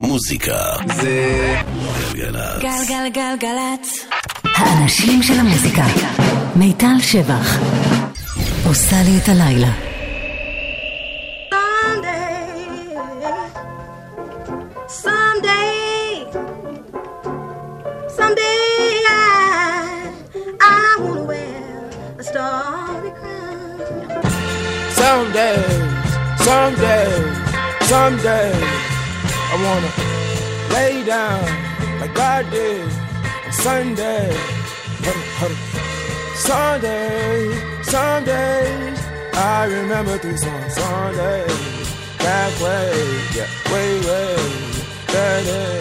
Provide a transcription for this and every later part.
מוזיקה זה גלגלצ. גלגלגלגלצ. האנשים של המוזיקה. מיטל שבח. עושה לי את הלילה. Some days, some days, some days. I wanna lay down like God did on Sunday. Sunday, Sundays, I remember three songs. Sunday, back way, yeah, way, way, that day.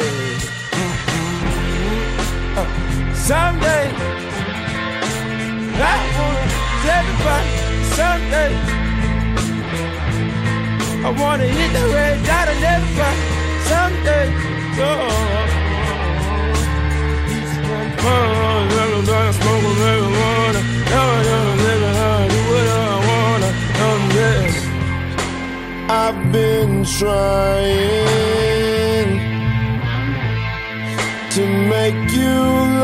Mm-hmm. Uh, someday, I tell everybody someday. I wanna hit the red dot and everybody Oh, marijuana. Do what I wanna. I've been trying to make you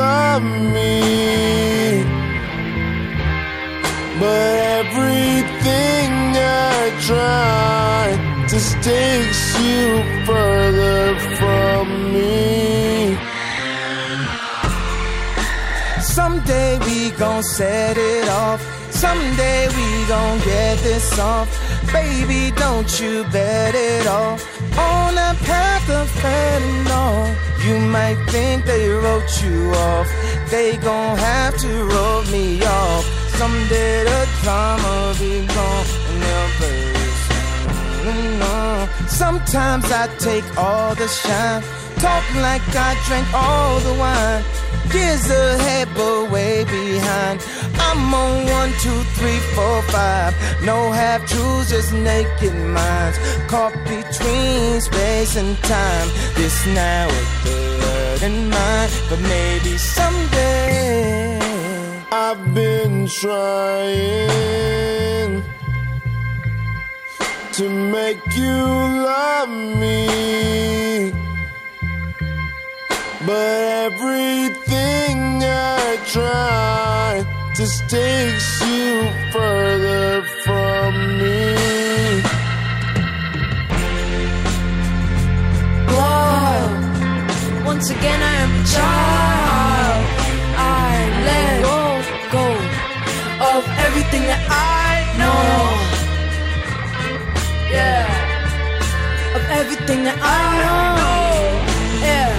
love me. But everything I try just takes you further from me. Someday we gon' set it off. Someday we gon' get this off. Baby, don't you bet it off. On a path of fentanyl. You might think they wrote you off. They gon' have to wrote me off. Someday the drama be gone and they'll play this. Sometimes I take all the shine. Talk like I drank all the wine. Years ahead, but way behind. I'm on one, two, three, four, five. No half truths, just naked minds. Caught between space and time. This now is good in mind, but maybe someday. I've been trying to make you love me. But everything I try just takes you further from me. Whoa. Once again, I am a child. I let go, go of everything that I know. Yeah. Of everything that I know. Yeah.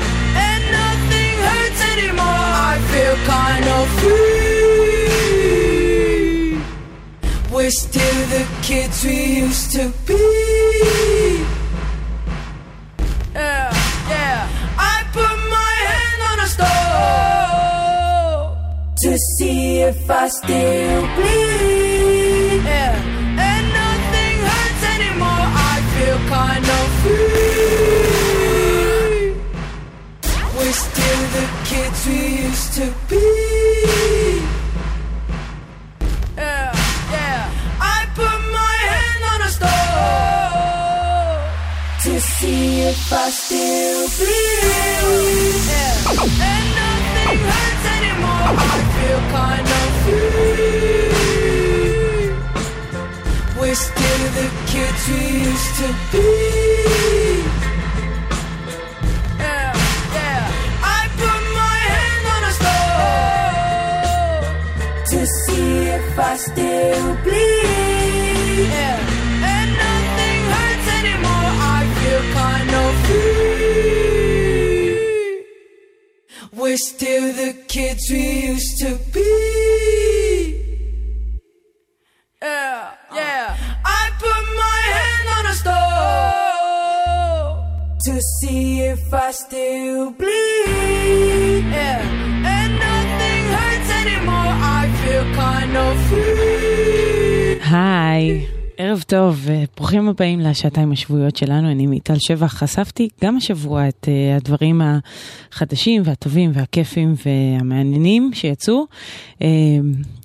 And nothing hurts anymore. I feel kind of free. We're still the kids we used to be. Yeah, yeah. I put my hand on a stove to see if I still bleed. Yeah, kind of free. Kids we used to be. Yeah, yeah. I put my hand on a stove to see if I still bleed. Yeah. And nothing hurts anymore. I feel kind of free. We're still the kids we used to be. See if I still bleed. Yeah, and nothing hurts anymore. I feel kind of free. היי, ערב טוב, וברוכים הבאים לשעתיים השבועיות שלנו, אני מיטל שבח. חשפתי גם השבוע את uh, הדברים החדשים והטובים והכיפים והמעניינים שיצאו. Uh,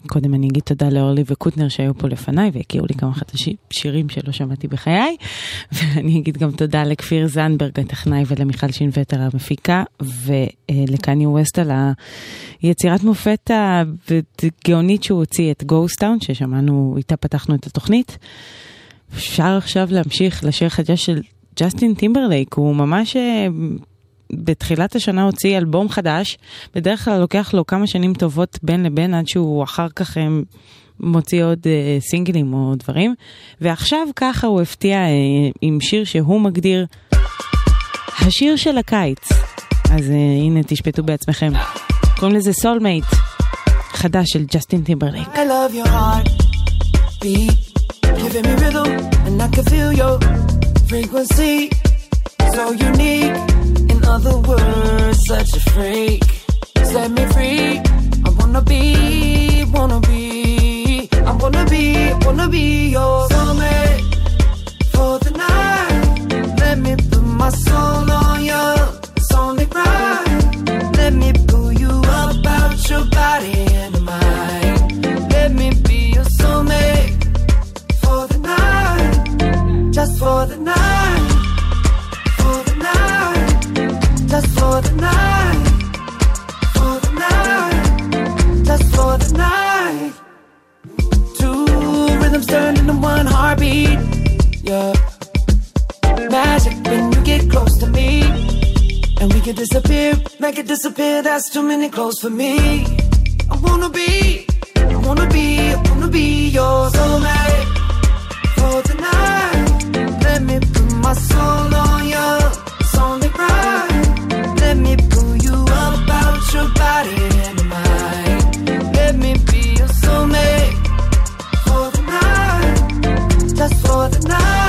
קודם אני אגיד תודה לאורלי וקוטנר שהיו פה לפניי והכירו לי כמה חדשים, שירים שלא שמעתי בחיי. ואני אגיד גם תודה לכפיר זנדברג הטכנאי ולמיכל שינווטר המפיקה ולקניה ווסט על היצירת מופת הגאונית שהוא הוציא את גוסטאון ששמענו, איתה פתחנו את התוכנית. אפשר עכשיו להמשיך לשיר חדש של ג'סטין טימברלייק, הוא ממש אה, בתחילת השנה הוציא אלבום חדש, בדרך כלל לוקח לו כמה שנים טובות בין לבין עד שהוא אחר כך הם, אה, מוציא עוד uh, סינגלים או דברים, ועכשיו ככה הוא הפתיע uh, עם שיר שהוא מגדיר השיר של הקיץ. אז uh, הנה תשפטו בעצמכם. קוראים לזה סולמייט, חדש של ג'סטין beat. giving me rhythm, and I can feel your frequency. So unique, other words, such a freak. Set me free. I wanna be, wanna be, I wanna be, wanna be your soulmate for the night. Let me put my soul on you. It's only right. Let me pull you up out your body and mind. Let me be your soulmate for the night, just for the night, just for the night, for the night, just for the night. Two rhythms turn into one heartbeat, yeah. Magic when you get close to me, and we can disappear, make it disappear. That's too many clothes for me. I wanna be, I wanna be, I wanna be your soulmate for tonight. Let me put my soul on your body mind. Let me be your soulmate for the night. Just for the night.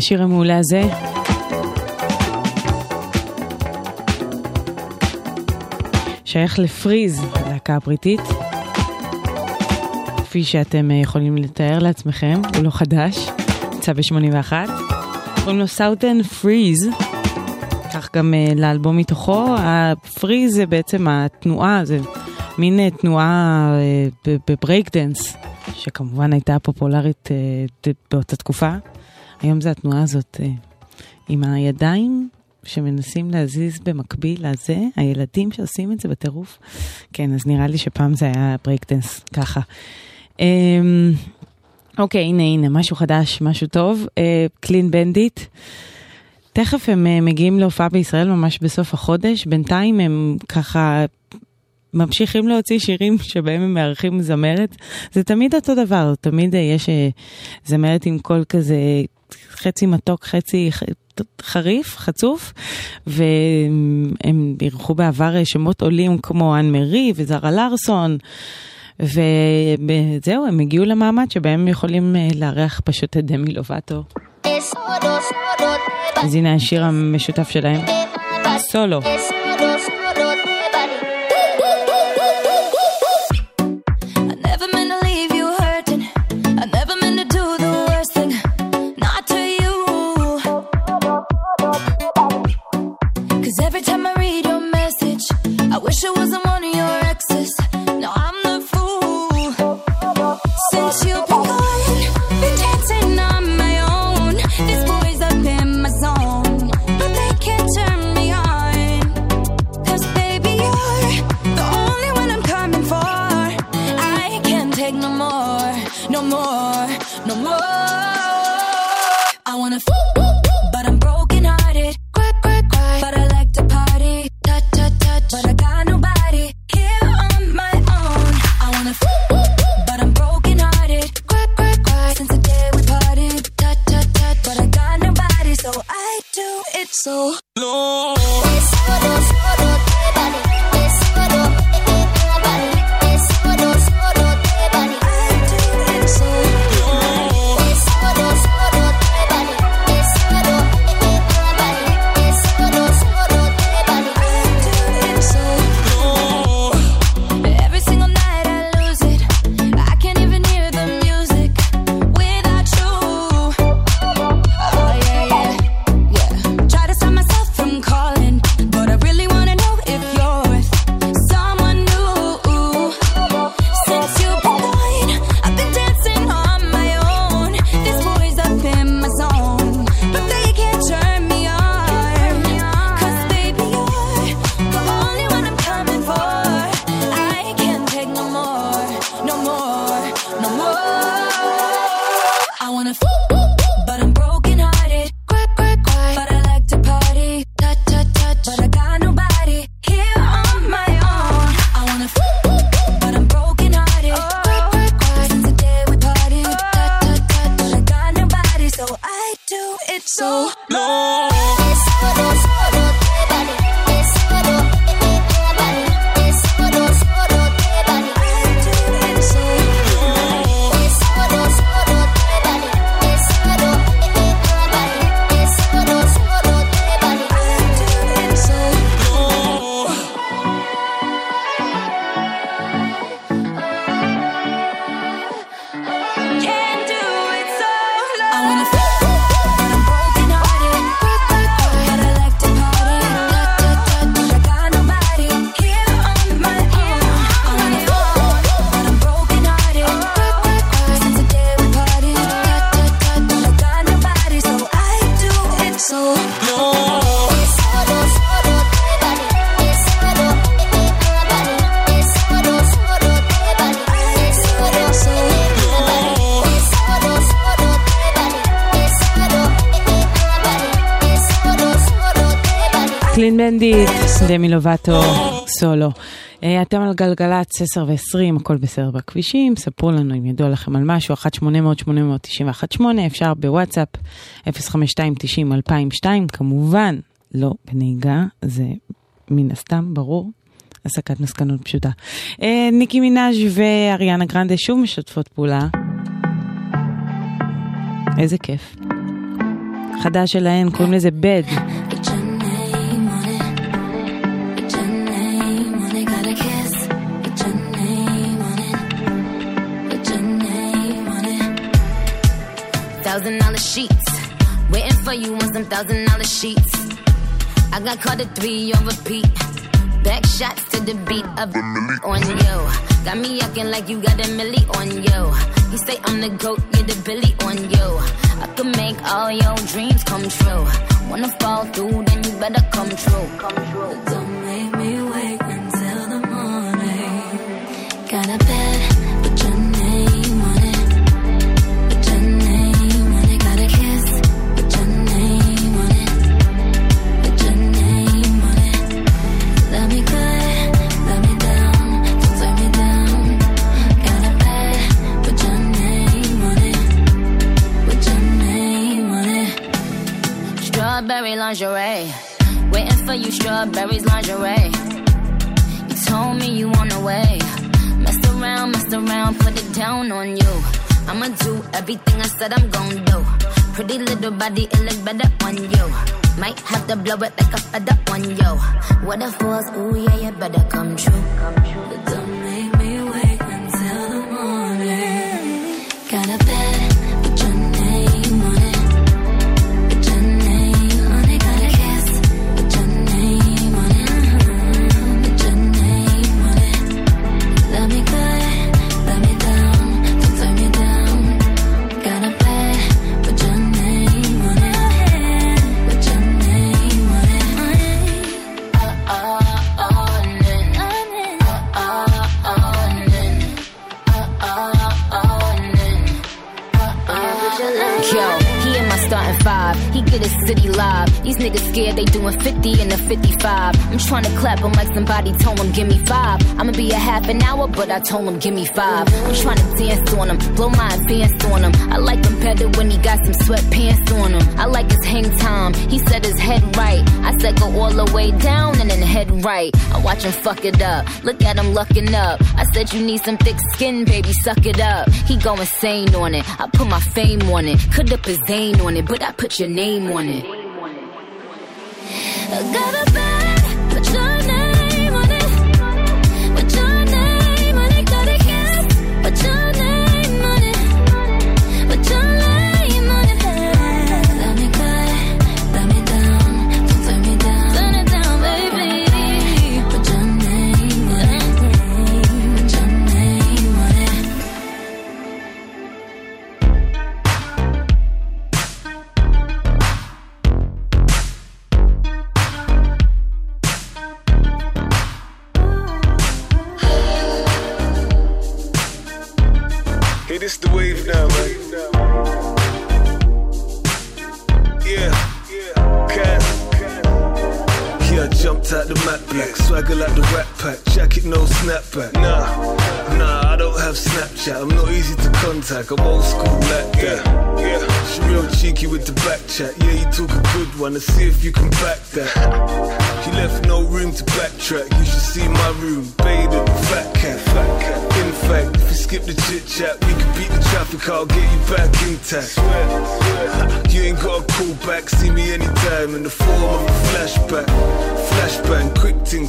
השיר המעולה הזה. שייך לפריז, הלהקה הבריטית. כפי שאתם אה, יכולים לתאר לעצמכם, הוא לא חדש, יצא ב-81. קוראים לו סאוטן פריז, כך גם uh, לאלבום מתוכו. הפריז זה בעצם התנועה, זה מין uh, תנועה uh, בברייק דנס, שכמובן הייתה פופולרית באותה תקופה. היום זה התנועה הזאת uh, עם הידיים שמנסים להזיז במקביל לזה, הילדים שעושים את זה בטירוף. כן, אז נראה לי שפעם זה היה ברייק דנס, ככה. Um, אוקיי, הנה, הנה, משהו חדש, משהו טוב. קלין uh, בנדיט. תכף הם uh, מגיעים להופעה בישראל ממש בסוף החודש. בינתיים הם ככה ממשיכים להוציא שירים שבהם הם מארחים זמרת. זה תמיד אותו דבר, תמיד יש זמרת עם קול כזה חצי מתוק, חצי חריף, חצוף, והם אירחו בעבר שמות עולים כמו אנ מרי וזרה לארסון. וזהו, הם הגיעו למעמד שבהם הם יכולים לארח פשוט את דמי לובטו. אז הנה השיר המשותף שלהם, סולו. Wish it wasn't one so דמי לובטו, סולו. אה, אתם על גלגלצ 10 ו-20, הכל בסדר בכבישים, ספרו לנו אם ידוע לכם על משהו, 1-800-891-8, אפשר בוואטסאפ, 052-90-2002, כמובן לא בנהיגה, זה מן הסתם ברור. הסקת מסקנות פשוטה. אה, ניקי מנאז' ואריאנה גרנדה שוב משתפות פעולה. איזה כיף. חדש שלהן, קוראים לזה בד. Thousand dollar sheets. Waiting for you on some thousand dollar sheets. I got caught at three on repeat. Back shots to the beat of on yo. Got me acting like you got a milli on yo. You say I'm the goat, you're the billy on yo. I could make all your dreams come true. Wanna fall through, then you better come true. Come true. Don't make me wait Strawberry lingerie. Waiting for you, strawberries lingerie. You told me you on the way. Mess around, mess around, put it down on you. I'ma do everything I said I'm gon' do. Pretty little body, it look better on you. Might have to blow it like a feather on you. What if was, ooh yeah, you better come true. But don't five. He get his city live. These niggas scared they doing 50 in the 55. I'm trying to clap him like somebody told him, give me five. I'ma be a half an hour, but I told him, give me five. I'm trying to dance on him, blow my advance on him. I like him better when he got some sweatpants on him. I like his hang time. He said his head right. I said go all the way down and then head right. I watch him fuck it up. Look at him lucking up. I said you need some thick skin, baby, suck it up. He go insane on it. I put my fame on it. Could up his Zane on it, but I put your name on contact. I'm old school like that. Yeah, she real cheeky with the back chat. Yeah, you talk a good one. Let's see if you can back that. She left no room to backtrack. You should see my room, bathed in fat cat. Fat cat. In fact, if you skip the chit chat, we can beat the traffic. I'll get you back intact. You ain't got a call back. See me anytime in the form of a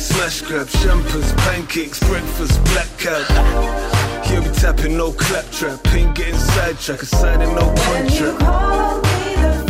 smash grab, champers, pancakes, breakfast, black cab. Here we tapping, no claptrap. Ain't getting sidetracked, signing no contract.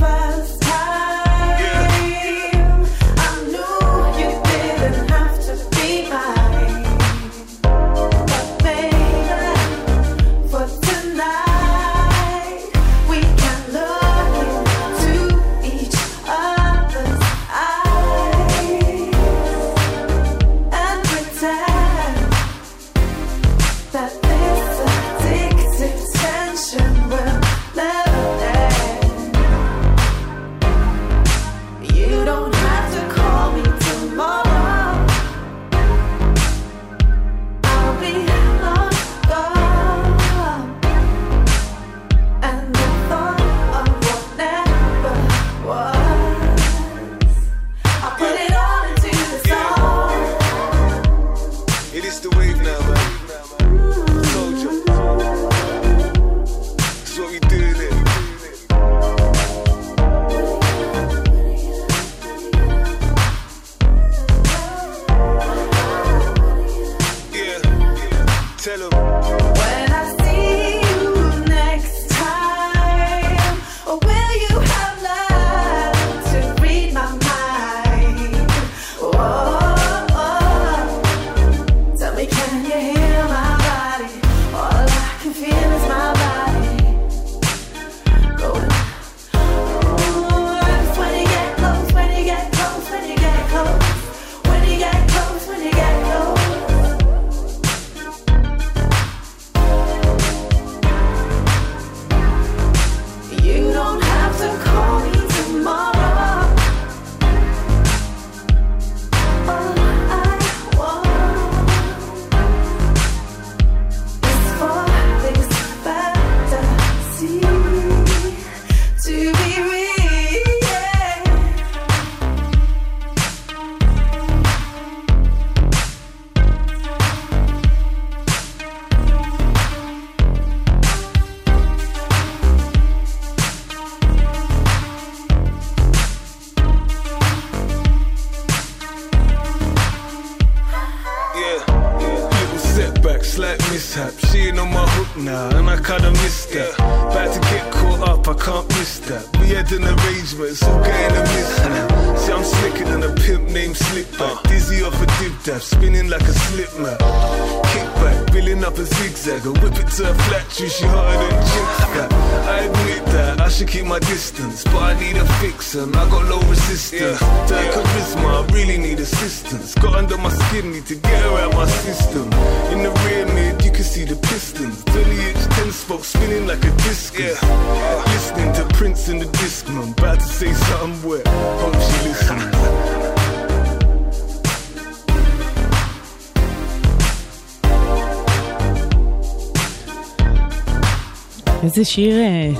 שיר אה,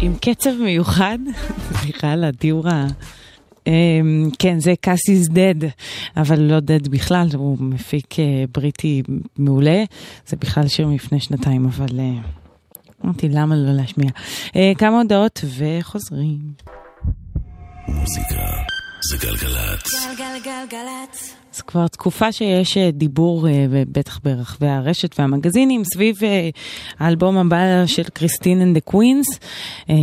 עם קצב מיוחד, סליחה על הדיור ה... אה, כן, זה קאסי's dead, אבל לא dead בכלל, הוא מפיק אה, בריטי מעולה. זה בכלל שיר מלפני שנתיים, אבל אה, אמרתי למה לא להשמיע. כמה הודעות וחוזרים. מוזיקה זה גלגלצ. גלגלגלגלצ. אז כבר תקופה שיש אה, דיבור, אה, בטח ברחבי הרשת והמגזינים, סביב אה, האלבום הבא של קריסטין אנד דה קווינס,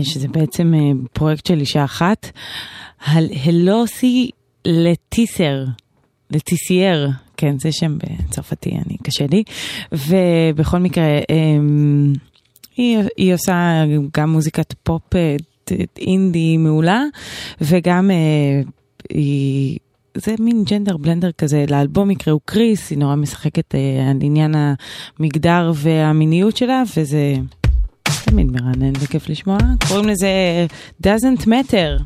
שזה בעצם פרויקט של אישה אחת. הל- הלוסי לטיסר, לטיסייר, כן, זה שם בצרפתי, אני, קשה לי. ובכל מקרה, אמ, היא, היא עושה גם מוזיקת פופ אינדי מעולה, וגם היא... זה מין ג'נדר בלנדר כזה, לאלבום יקראו קריס, היא נורא משחקת אה, על עניין המגדר והמיניות שלה, וזה תמיד מרענן וכיף לשמוע. קוראים לזה doesn't matter.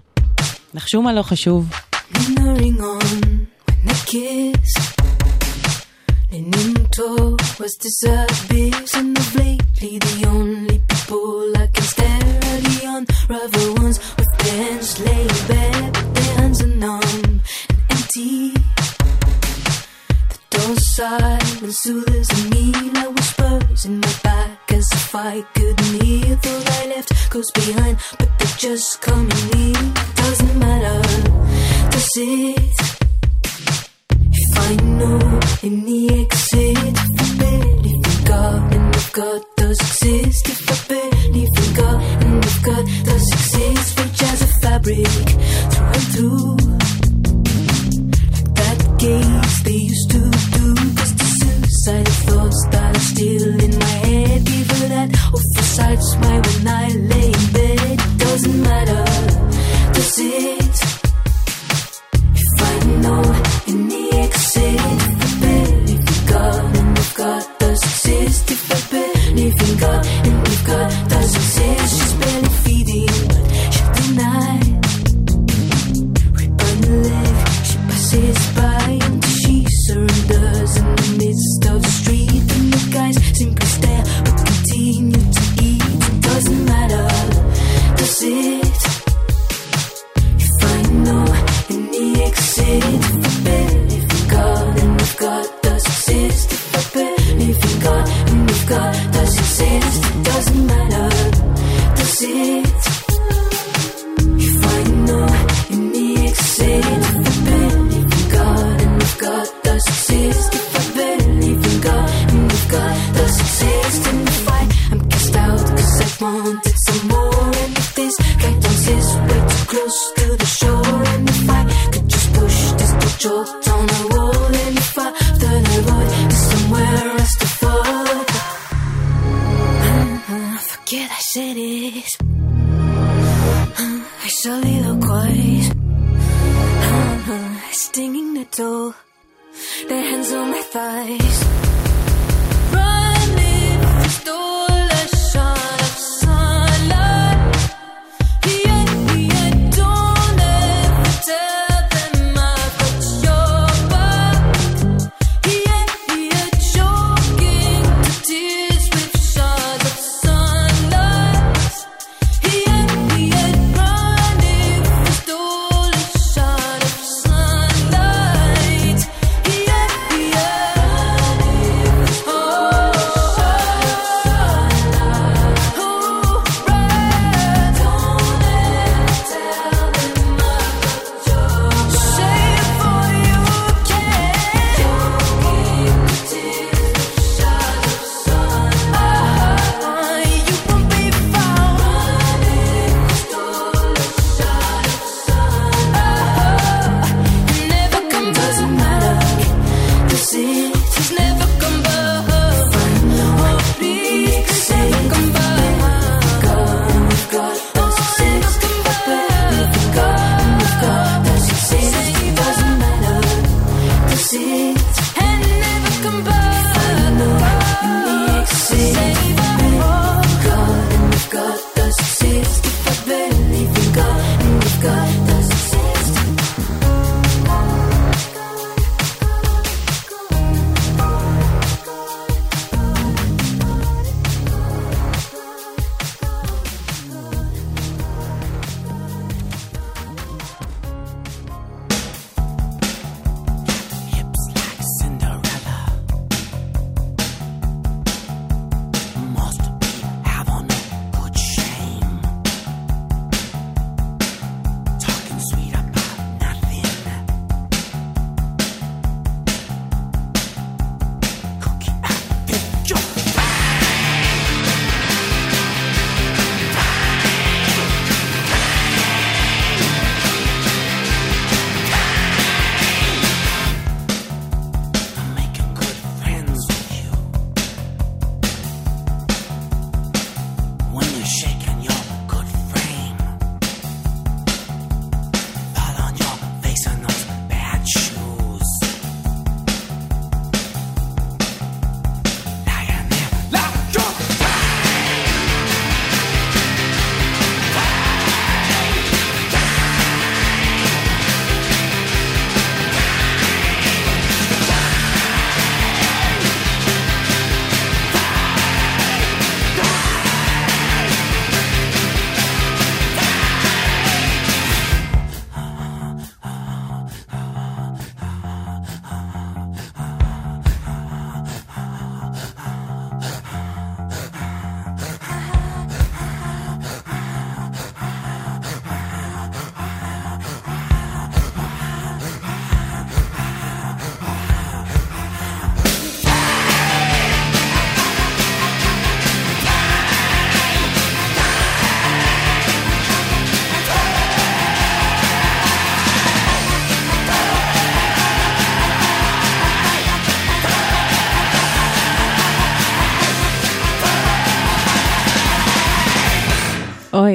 נחשו מה לא חשוב. Leaning towards dessert beers and of lately the only people I can stare are the unravel empty. The door silence soothes me like whispers in my back as if I couldn't hear. Thought I left goes behind, but they're just coming near. Doesn't matter, does it? If I know in the exit, if I barely forgot, and if God does exist, if I barely forgot, and if God does exist, rich as a fabric, through and through. Gaze they used to do, cause the suicidal thoughts that are still in my head, give her that awful side smile. when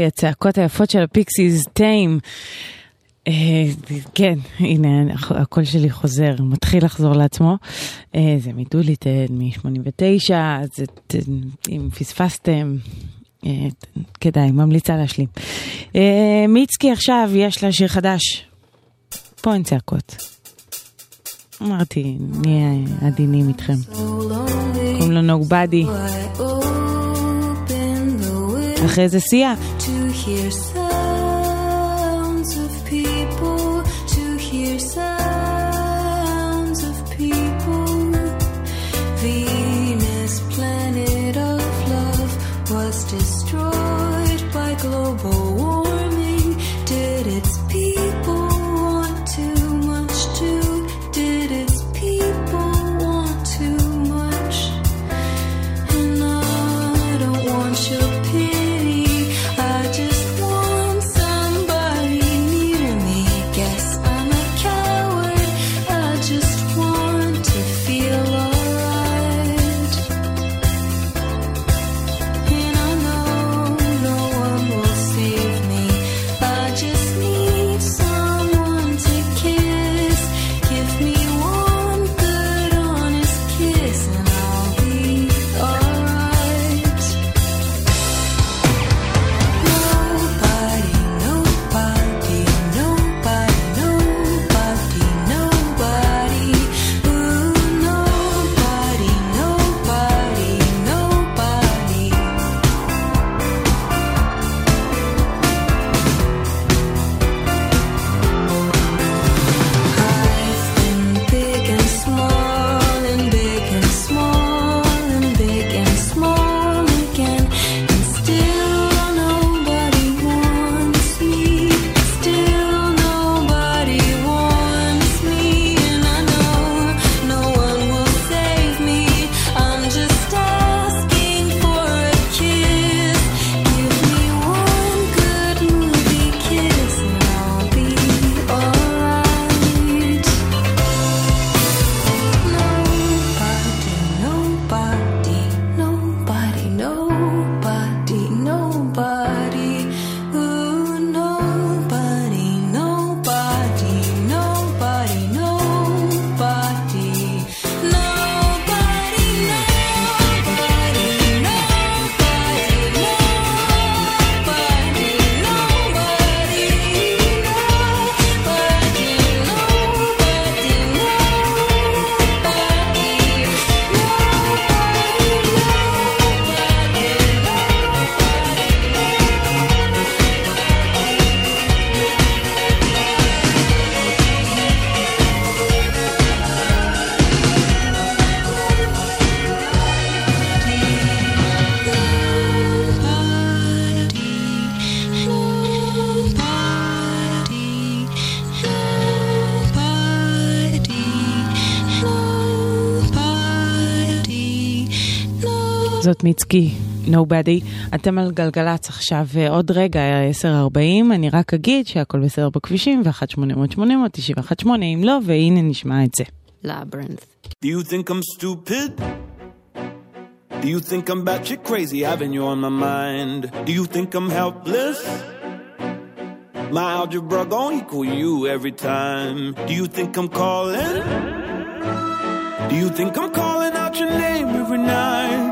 הצעקות היפות של הפיקסיס, טיים. אה, כן, הנה, הקול שלי חוזר, מתחיל לחזור לעצמו. אה, זה מדוליטד, מ-89, אז את- אם פספסתם, אה, כדאי, ממליצה להשלים. מיצקי עכשיו, יש לה שיר חדש. פה אין צעקות. אמרתי, נהיה עדינים איתכם. קוראים לו Nobody. אחרי זה סיה. זאת מיצקי, nobody. אתם על גלגלצ עכשיו, אה, עוד רגע, 10.40, אני רק אגיד שהכל בסדר בכבישים, ו-1-800-800, 918 אם לא, והנה נשמע את זה. Labyrinth. Do you think I'm stupid? Do you think I'm batshit crazy having you on my mind? Do you think I'm helpless? My algebra gon' equal you every time. Do you think I'm calling? Do you think I'm calling out your name every night?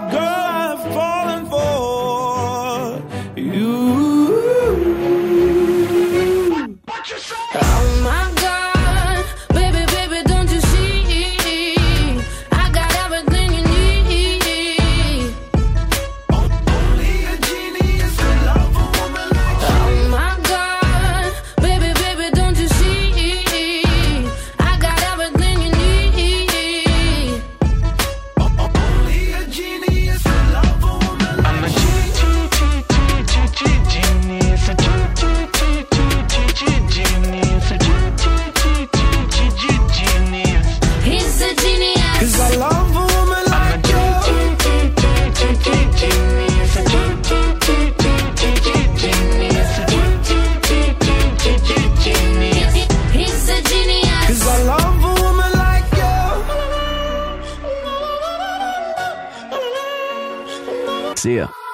See ya.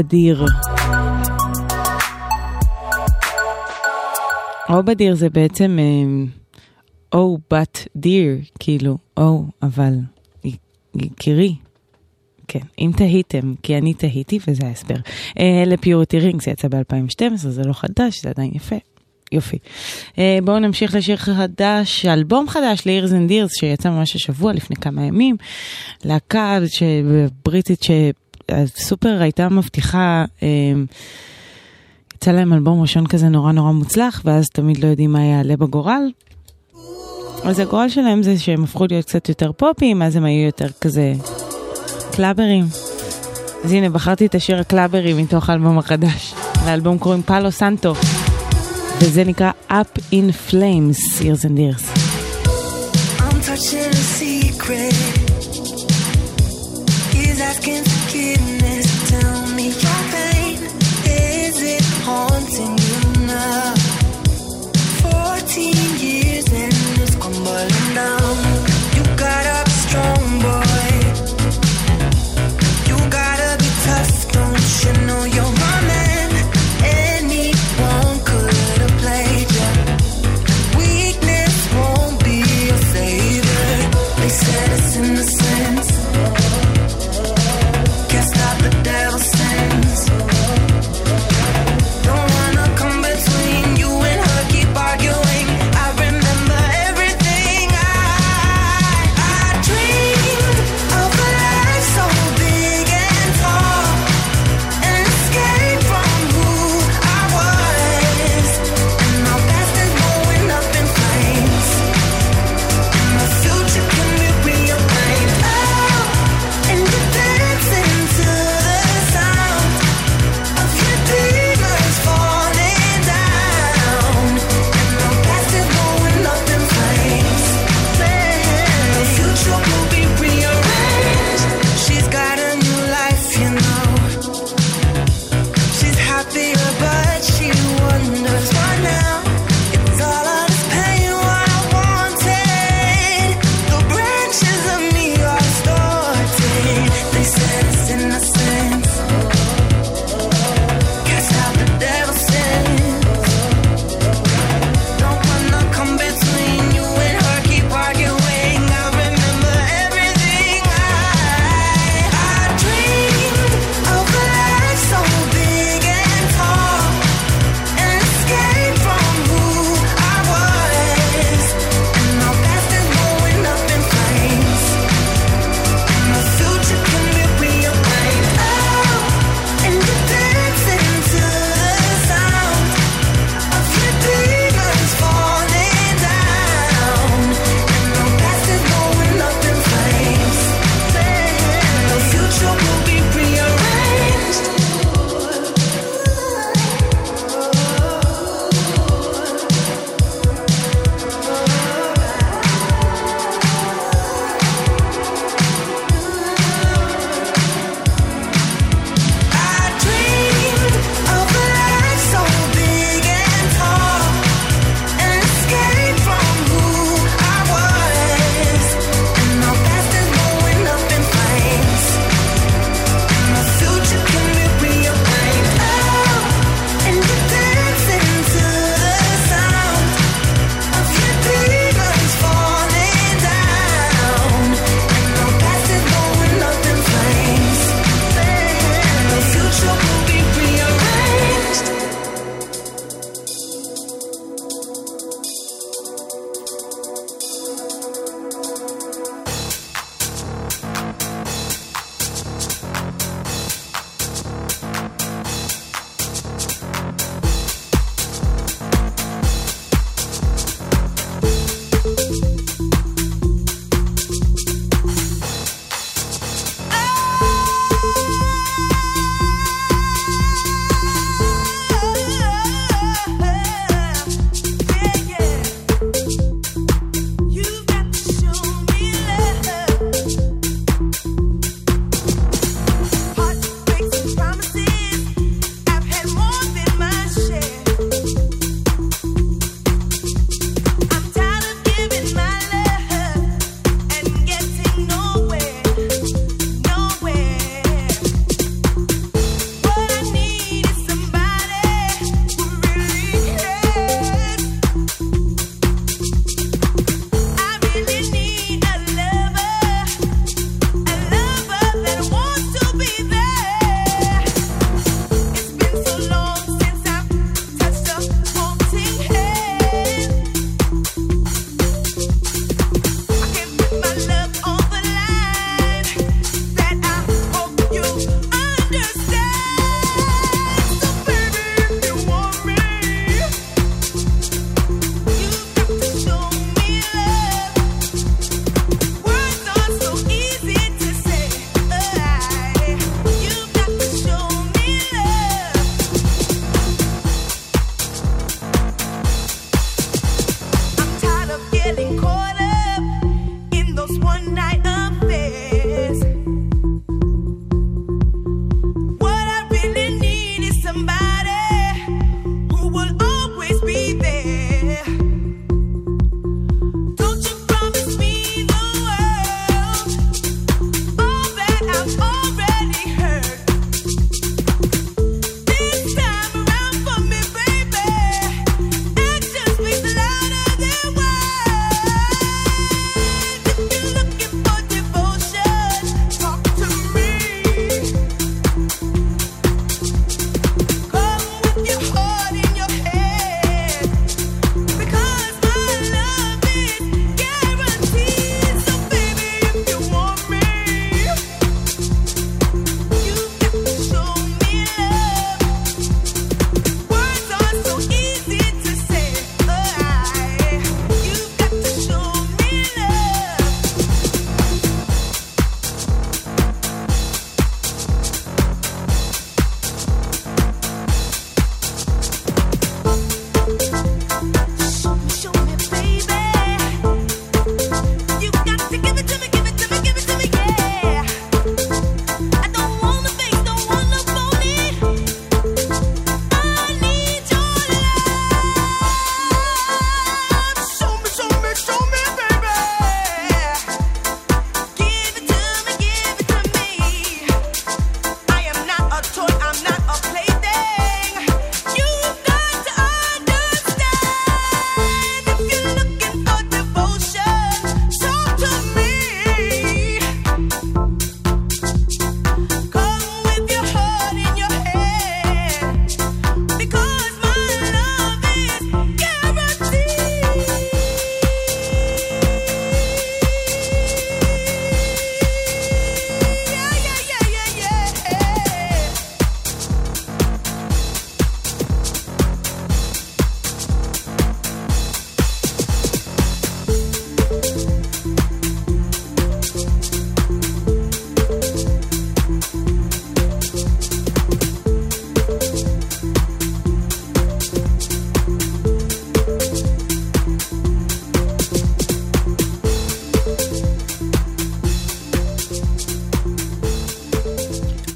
בדיר. או בדיר זה בעצם אה, או בת דיר, כאילו, או, אבל, יקירי. כן, אם תהיתם, כי אני תהיתי וזה ההסבר. אה, לפיורטי רינג זה יצא ב-2012, זה לא חדש, זה עדיין יפה. יופי. אה, בואו נמשיך לשיר חדש, אלבום חדש ל-Ears and Dears, שיצא ממש השבוע לפני כמה ימים. להקה בריטית ש... הסופר הייתה מבטיחה, אמ, יצא להם אלבום ראשון כזה נורא נורא מוצלח, ואז תמיד לא יודעים מה יעלה בגורל. אז הגורל שלהם זה שהם הפכו להיות קצת יותר פופים, אז הם היו יותר כזה קלאברים. אז הנה, בחרתי את השיר הקלאברים מתוך האלבום החדש. לאלבום קוראים פאלו סנטו, וזה נקרא Up in Flames, Years and Years. I'm touching a secret 14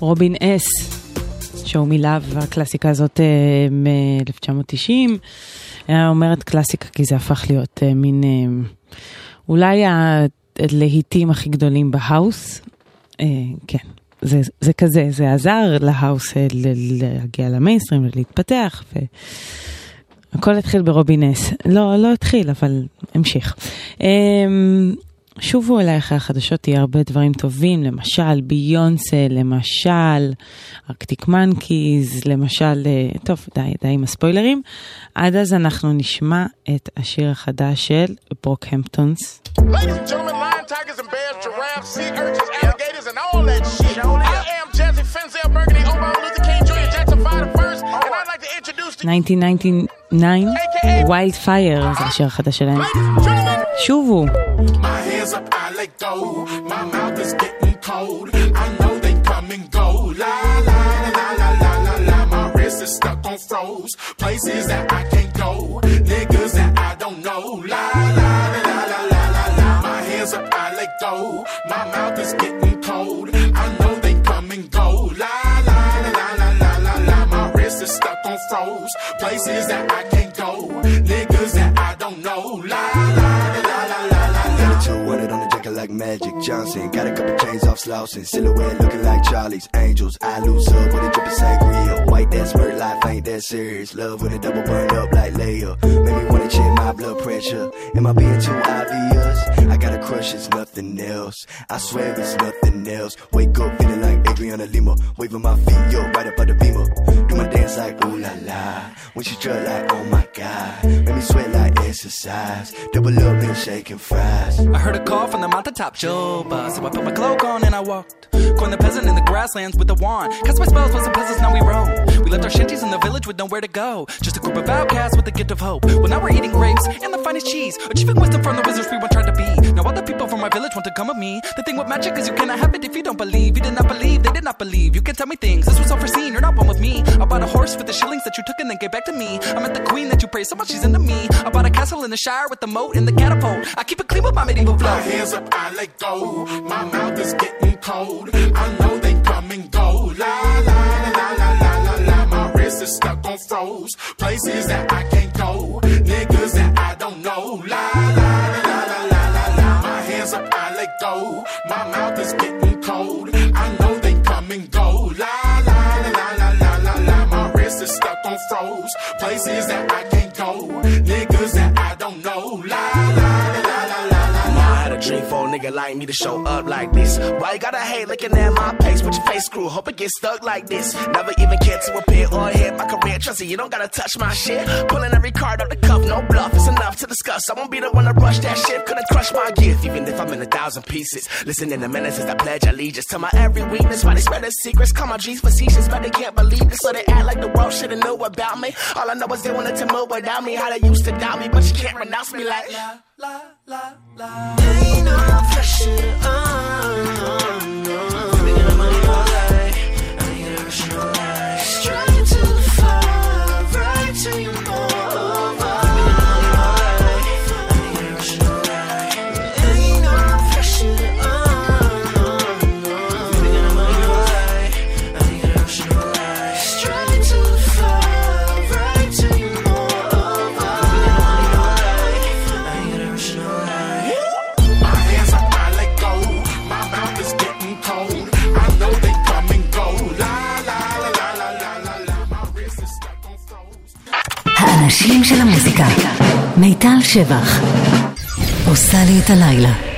רובין אס, שואו מלאב, הקלאסיקה הזאת אה, מ-1990. אני אומרת קלאסיקה כי זה הפך להיות אה, מין, אה, אולי הלהיטים הכי גדולים בהאוס. אה, כן, זה, זה כזה, זה עזר להאוס אה, להגיע למיינסטרים ולהתפתח. ו... הכל התחיל ברובי נס. לא, לא התחיל, אבל המשיך. שובו אליי אחרי החדשות, תהיה הרבה דברים טובים, למשל ביונסה, למשל ארקטיק מנקיז, למשל, אה, טוב, די, די עם הספוילרים. עד אז אנחנו נשמע את השיר החדש של ברוק המפטונס. Wildfire זה השיר החדש שלהם. שובו. Hands up, I let go. My mouth is getting cold. I know they come and go. La la la la la la la. My wrist is stuck on froze. Places that I can't go. Niggas that I don't know. La la la la la la la. My hands up, I let go. My mouth is getting cold. I know they come and go. La la la la la la la. My wrist is stuck on froze. Places that I Magic Johnson. Got a couple chains off slouching. Silhouette looking like Charlie's Angels. I lose up with a drip of sangria. White that smirk life ain't that serious. Love with a double burn up like Leia. Make me wanna check my blood pressure. Am I being too obvious? I got a crush, it's nothing else. I swear it's nothing else. Wake up feeling like Adriana Lima. Waving my feet, yo, right up at the beamer. Do my dance like ooh la la. When she strut like oh my god. Make me sweat like exercise. Double up and shaking fries. I heard a call from the Juba, so I put my cloak on and I walked. Coined the peasant in the grasslands with a wand. Cast my spells with some peasants, now we roam. We left our shanties in the village with nowhere to go. Just a group of outcasts with the gift of hope. Well, now we're eating grapes and the finest cheese, achieving wisdom from the wizards we once tried to be. Now all the people from my village want to come with me. The thing with magic is you cannot have it if you don't believe. You did not believe, they did not believe. You can tell me things, this was unforeseen. You're not one with me. I bought a horse for the shillings that you took and then gave back to me. I met the queen that you praised so much, she's into me. I bought a castle in the shire with the moat and the catapult. I keep it clean with my medieval flow. My hands up, I let go. My mouth is getting cold. I know they come and go. La la la la la la la. la. My wrist is stuck on froze. Places that I can't go. Niggas that I don't know. La la la la la la la. My hands up, I let go. My mouth is getting cold. I know they come and go. La la la la la la la. My wrist is stuck on froze. Places that I Dream for a nigga like me to show up like this. Why you gotta hate looking at my pace with your face screw? Hope it gets stuck like this. Never even cared to appear or hit my career. Trust me, you don't gotta touch my shit. Pulling every card off the cuff, no bluff. It's enough to discuss. I won't be the one to rush that shit. Couldn't crush my gift, even if I'm in a thousand pieces. Listening to menaces, I pledge allegiance to my every weakness. Why they spread their secrets? Call my G's facetious, but they can't believe this. So they act like the world should've knew about me. All I know is they wanted to move without me. How they used to doubt me, but you can't renounce me like. Ain't no pressure uh, the האנשים של המוזיקה. מיטל שבח. עושה לי את הלילה.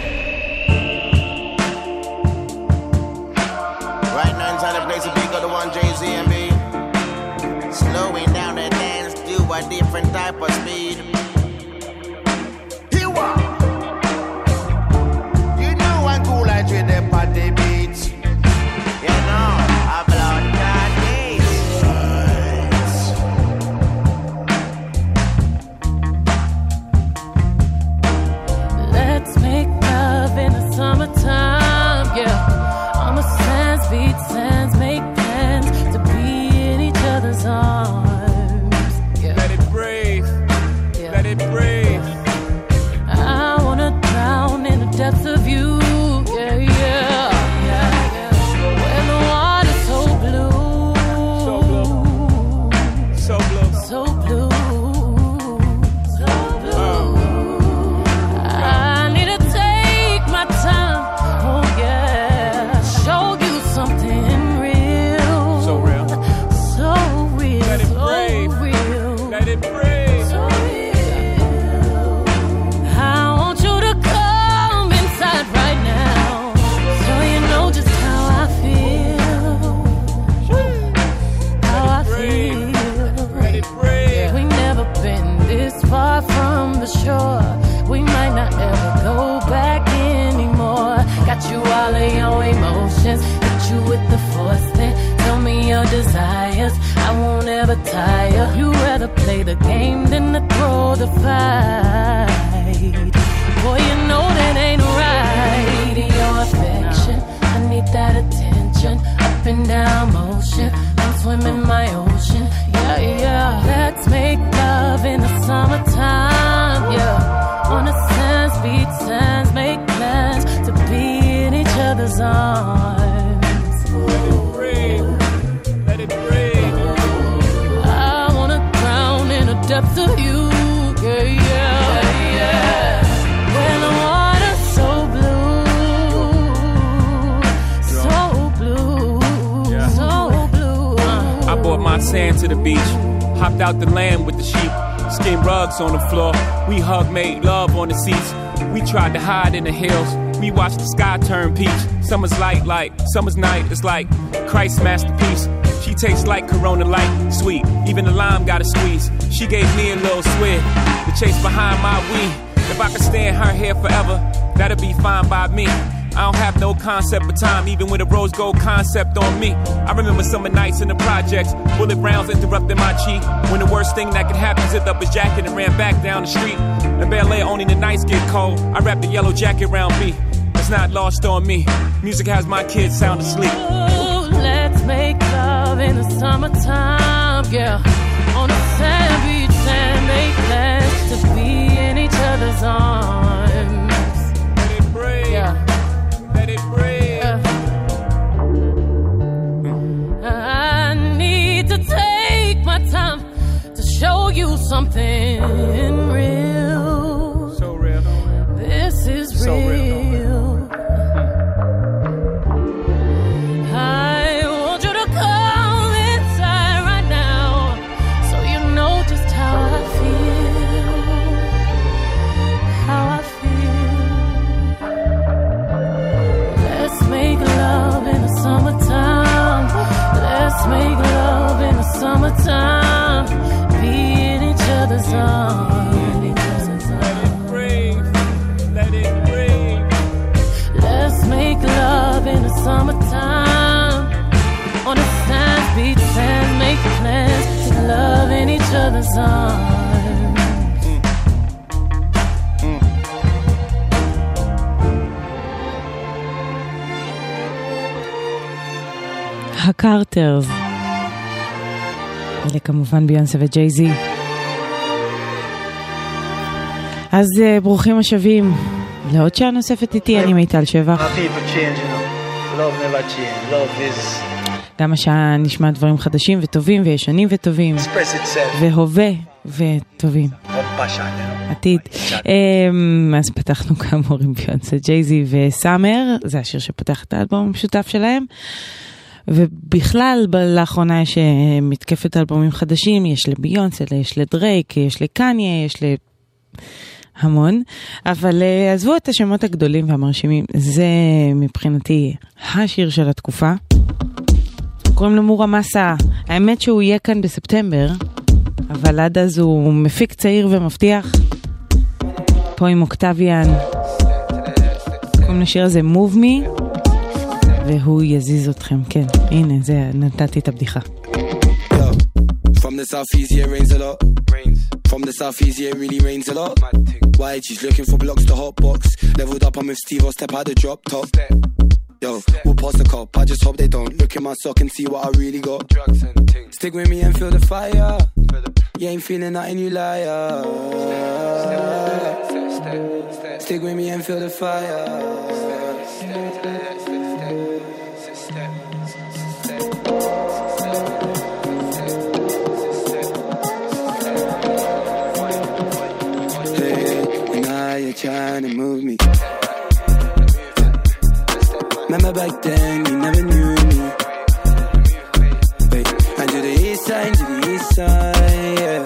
Summer's night. It's like Christ's masterpiece. She tastes like Corona Light, sweet. Even the lime got a squeeze. She gave me a little swig to chase behind my weed. If I could stay in her hair forever, that'd be fine by me. I don't have no concept of time, even with a rose gold concept on me. I remember summer nights in the projects, bullet rounds interrupting my cheek. When the worst thing that could happen, zipped up his jacket and ran back down the street. In Air, only the nights get cold. I wrap the yellow jacket around me. It's not lost on me. Music has my kids sound asleep. Ooh, let's make love in the summertime, yeah. On the sand beach and make plans to be in each other's arms. Let it breathe. Yeah. Let it breathe. I need to take my time to show you something real. הקרטרס. אלה כמובן ביונסה וג'יי-זי. אז אה, ברוכים השבים לעוד שעה נוספת איתי, אני מיטל שבח. Love גם השעה נשמע דברים חדשים וטובים וישנים וטובים. והווה וטובים. עתיד. אמ, אז פתחנו כאמור עם ביונסה ג'ייזי וסאמר, זה השיר שפותח את האלבום המשותף שלהם. ובכלל, לאחרונה יש אה, מתקפת אלבומים חדשים, יש לביונסה, יש לדרייק, יש לקניה, יש ל... המון, אבל אה, עזבו את השמות הגדולים והמרשימים, זה מבחינתי השיר של התקופה. קוראים לו מורה מסה, האמת שהוא יהיה כאן בספטמבר, אבל עד אז הוא מפיק צעיר ומבטיח. פה עם אוקטביאן, קוראים לשיר הזה Move Me, והוא יזיז אתכם, כן, הנה, זה, נתתי את הבדיחה. From the southeast, yeah, rains a lot. From the southeast, yeah, really rains a lot. Why she's looking for blocks to hot box. Leveled up, I'm with Steve, I'll step out the drop top. Yo, we'll pass the cop. I just hope they don't look in my sock and see what I really got. Stick with me and feel the fire. You ain't feeling nothing, you liar. Stick with me and feel the fire. Hey, now you're trying to move me. Remember back then, you never knew me. Wait, and to the east side, to the east side, yeah.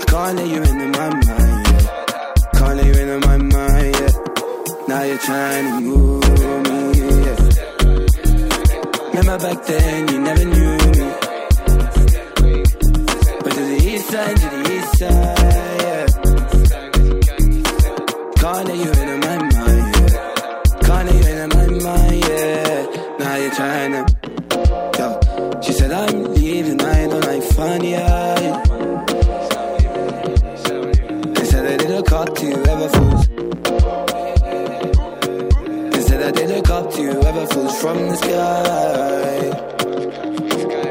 I can't let you into my mind, yeah. Can't let you into my mind, yeah. Now you're trying to move me, yeah. Remember back then, you never knew me. But to the east side, to other fools from the sky.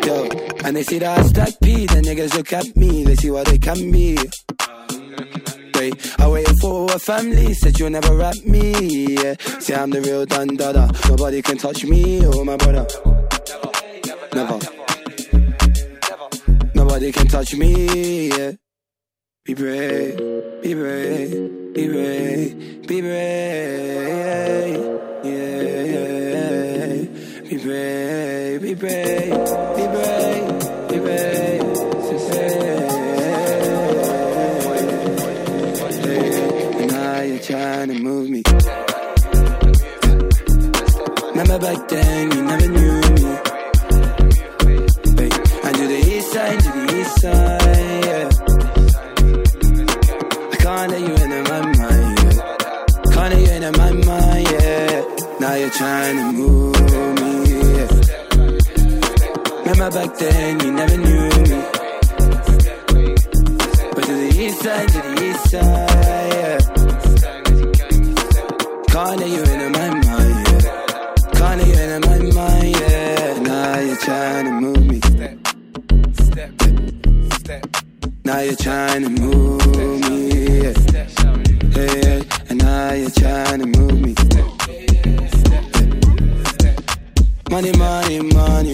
Yo, and they see that I stack P, the niggas look at me, they see what they can be. Wait, I waited for a family, said you'll never rap me. Yeah. See, I'm the real Dun Dada. Nobody can touch me or my brother. Never. Nobody can touch me. Yeah. Be brave, be brave, be brave, be brave. Yeah. Be brave, be brave, be brave, be brave. And now you're trying to move me. Remember back then, you never knew me. Hey, I do the east side, to the east side, yeah. I can't let you into my mind, yeah. Can't let you into my mind, yeah. Now you're trying to then, you never knew me. But to the east side, to the east side, yeah. Let you into my mind, yeah. Let you into my mind, yeah. Now you're trying to move me. Now you're trying to move me, yeah. Hey, hey, and now you're trying to move me. Money, money, money,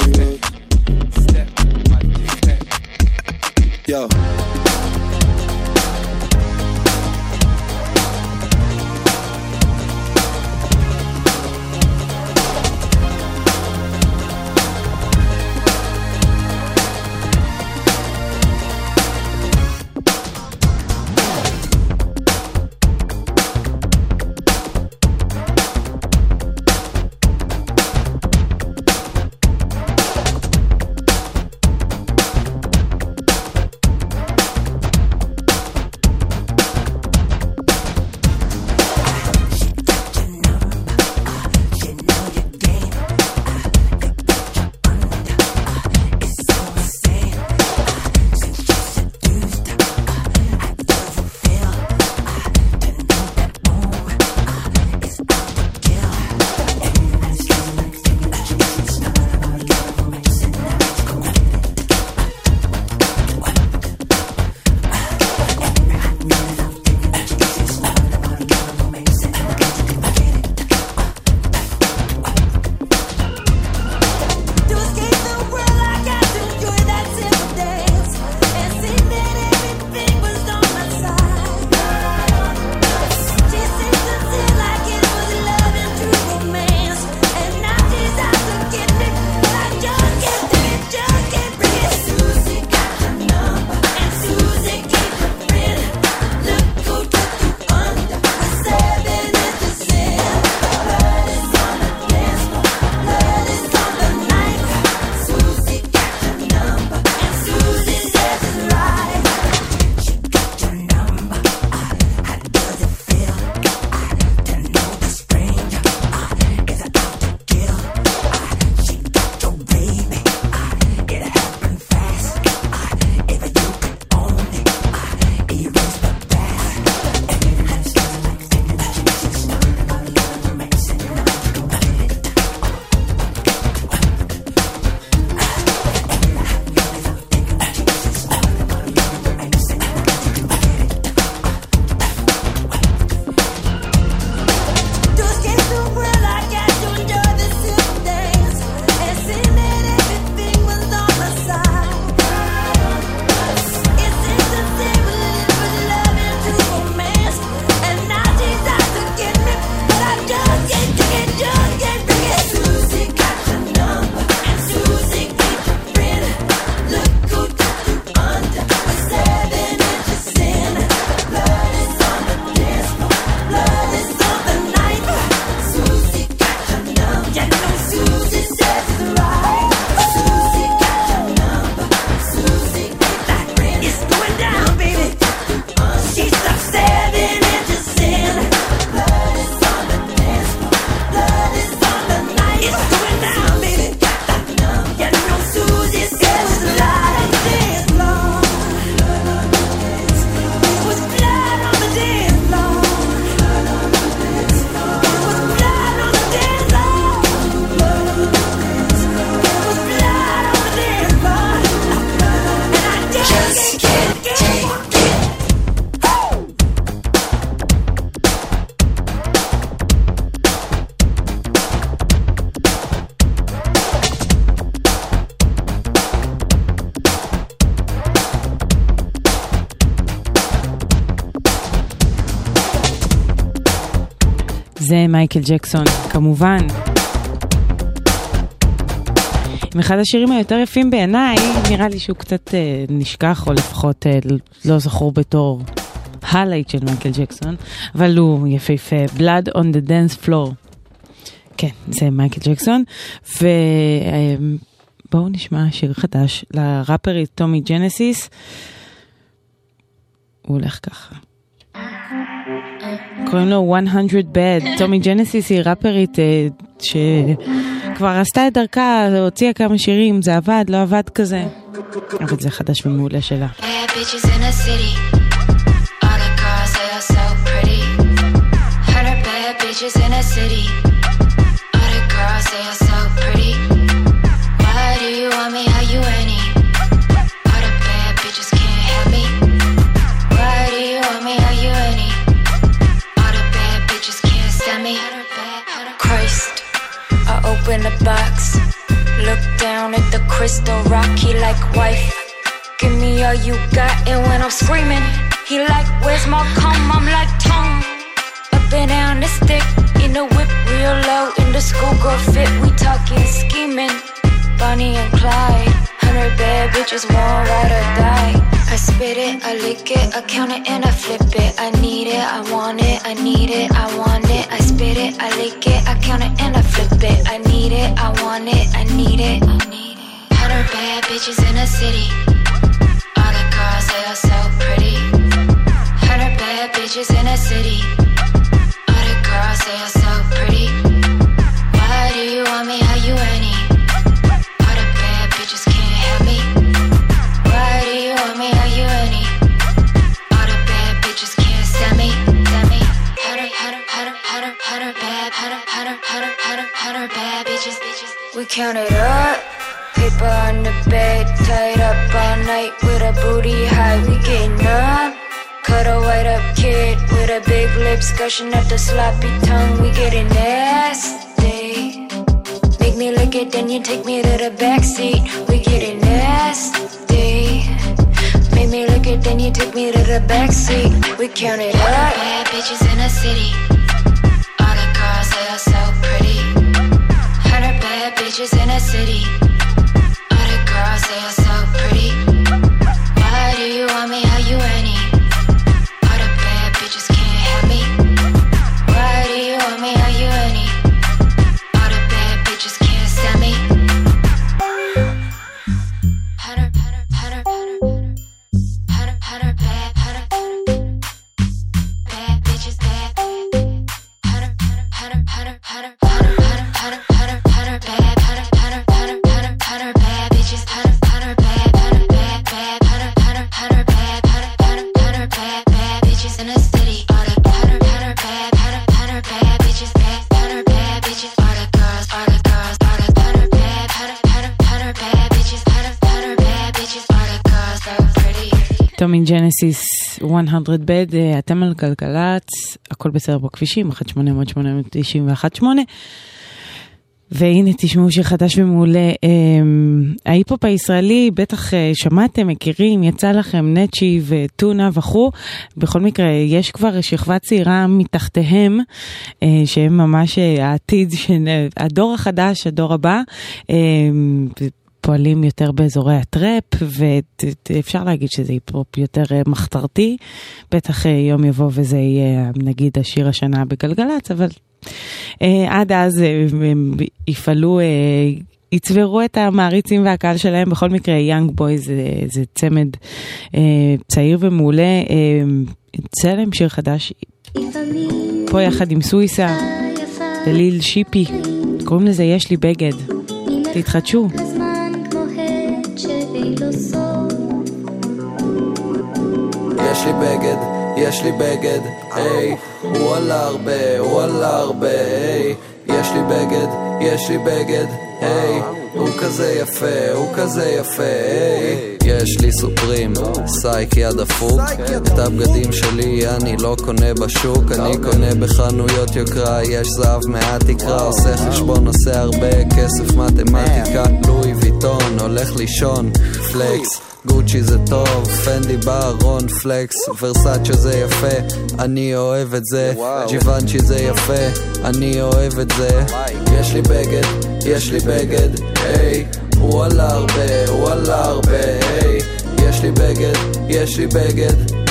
זה מייקל ג'קסון, כמובן. עם אחד השירים היותר יפים בעיניי, נראה לי שהוא קצת אה, נשכח, או לפחות אה, לא זכור בתור הלייט של מייקל ג'קסון, אבל הוא יפהפה, Blood on the Dance Floor. כן, זה מייקל ג'קסון, ובואו נשמע שיר חדש לראפרית טומי ג'נסיס. הוא הולך ככה. קוראים לו 100 Bad. טומי ג'נסיס היא ראפרית אה, שכבר עשתה את דרכה, הוציאה כמה שירים, זה עבד, לא עבד כזה. אבל זה חדש ומעולה שלה. Are so pretty. Why do you want me? How you any? Look down at the crystal rocky like wife. Give me all you got, and when I'm screaming, he like, Where's my cum? I'm like, tongue. Up and down the stick, in the whip, real low, in the schoolgirl fit. We talking scheming, Bonnie and Clyde. Hundred bad bitches, one ride or die. I spit it, I lick it, I count it and I flip it. I need it, I want it, I need it, I want it. I spit it, I lick it, I count it and I flip it. I need it, I want it, I need it. I need it. Hundred bad bitches in the city. All the girls, they are so pretty. Hundred bad bitches in the city. Count it up. Paper on the bed, tied up all night with a booty high. We getting up. Cut a white up kid with a big lips, gushing up the sloppy tongue. We getting nasty. Make me lick it, then you take me to the backseat. We getting nasty. Make me lick it, then you take me to the backseat. We count it up. Bad bitches in the city. All the girls, they are so pretty of beaches in a city. All the girls say I'm. טומי ג'נסיס 100 בד, אה, אתם על גלגלצ, הכל בסדר בכבישים, 1-800-891-8. והנה תשמעו שיר חדש ומעולה. אמ, ההיפ-הופ הישראלי, בטח אה, שמעתם, מכירים, יצא לכם נצ'י וטונה וכו'. בכל מקרה, יש כבר שכבה צעירה מתחתיהם, אה, שהם ממש העתיד, הדור החדש, הדור הבא. פועלים יותר באזורי הטראפ, ואפשר להגיד שזה היפ-הופ יותר אה, מחתרתי. בטח אה, יום יבוא וזה יהיה נגיד השיר השנה בגלגלצ, אבל אה, עד אז הם יפעלו, יצברו את המעריצים והקהל שלהם. בכל מקרה, יאנג בוי זה, זה צמד אה, צעיר ומעולה. אה, יצא להם שיר חדש, פה יחד עם סוויסה וליל שיפי. קוראים לזה יש לי בגד. תתחדשו. זמן יש לי בגד, יש לי בגד, היי, הוא עלה הרבה, הוא עלה הרבה, היי, יש לי בגד, יש לי בגד, היי, הוא כזה יפה, הוא כזה יפה, היי. יש לי סופרים, סייק יד הפוק את הבגדים שלי אני לא קונה בשוק אני קונה בחנויות יוקרה יש זהב מעט תקרה עושה חשבון עושה הרבה כסף מתמטיקה. לואי ויטון הולך לישון פלקס גוצ'י זה טוב, פנדי בארון, פלקס, ורסאצ'ה זה יפה, אני אוהב את זה, ג'יוונצ'י זה יפה, אני אוהב את זה, יש לי בגד, יש לי בגד, היי, הוא עלה הרבה, הוא עלה הרבה, היי, יש לי בגד, יש לי בגד,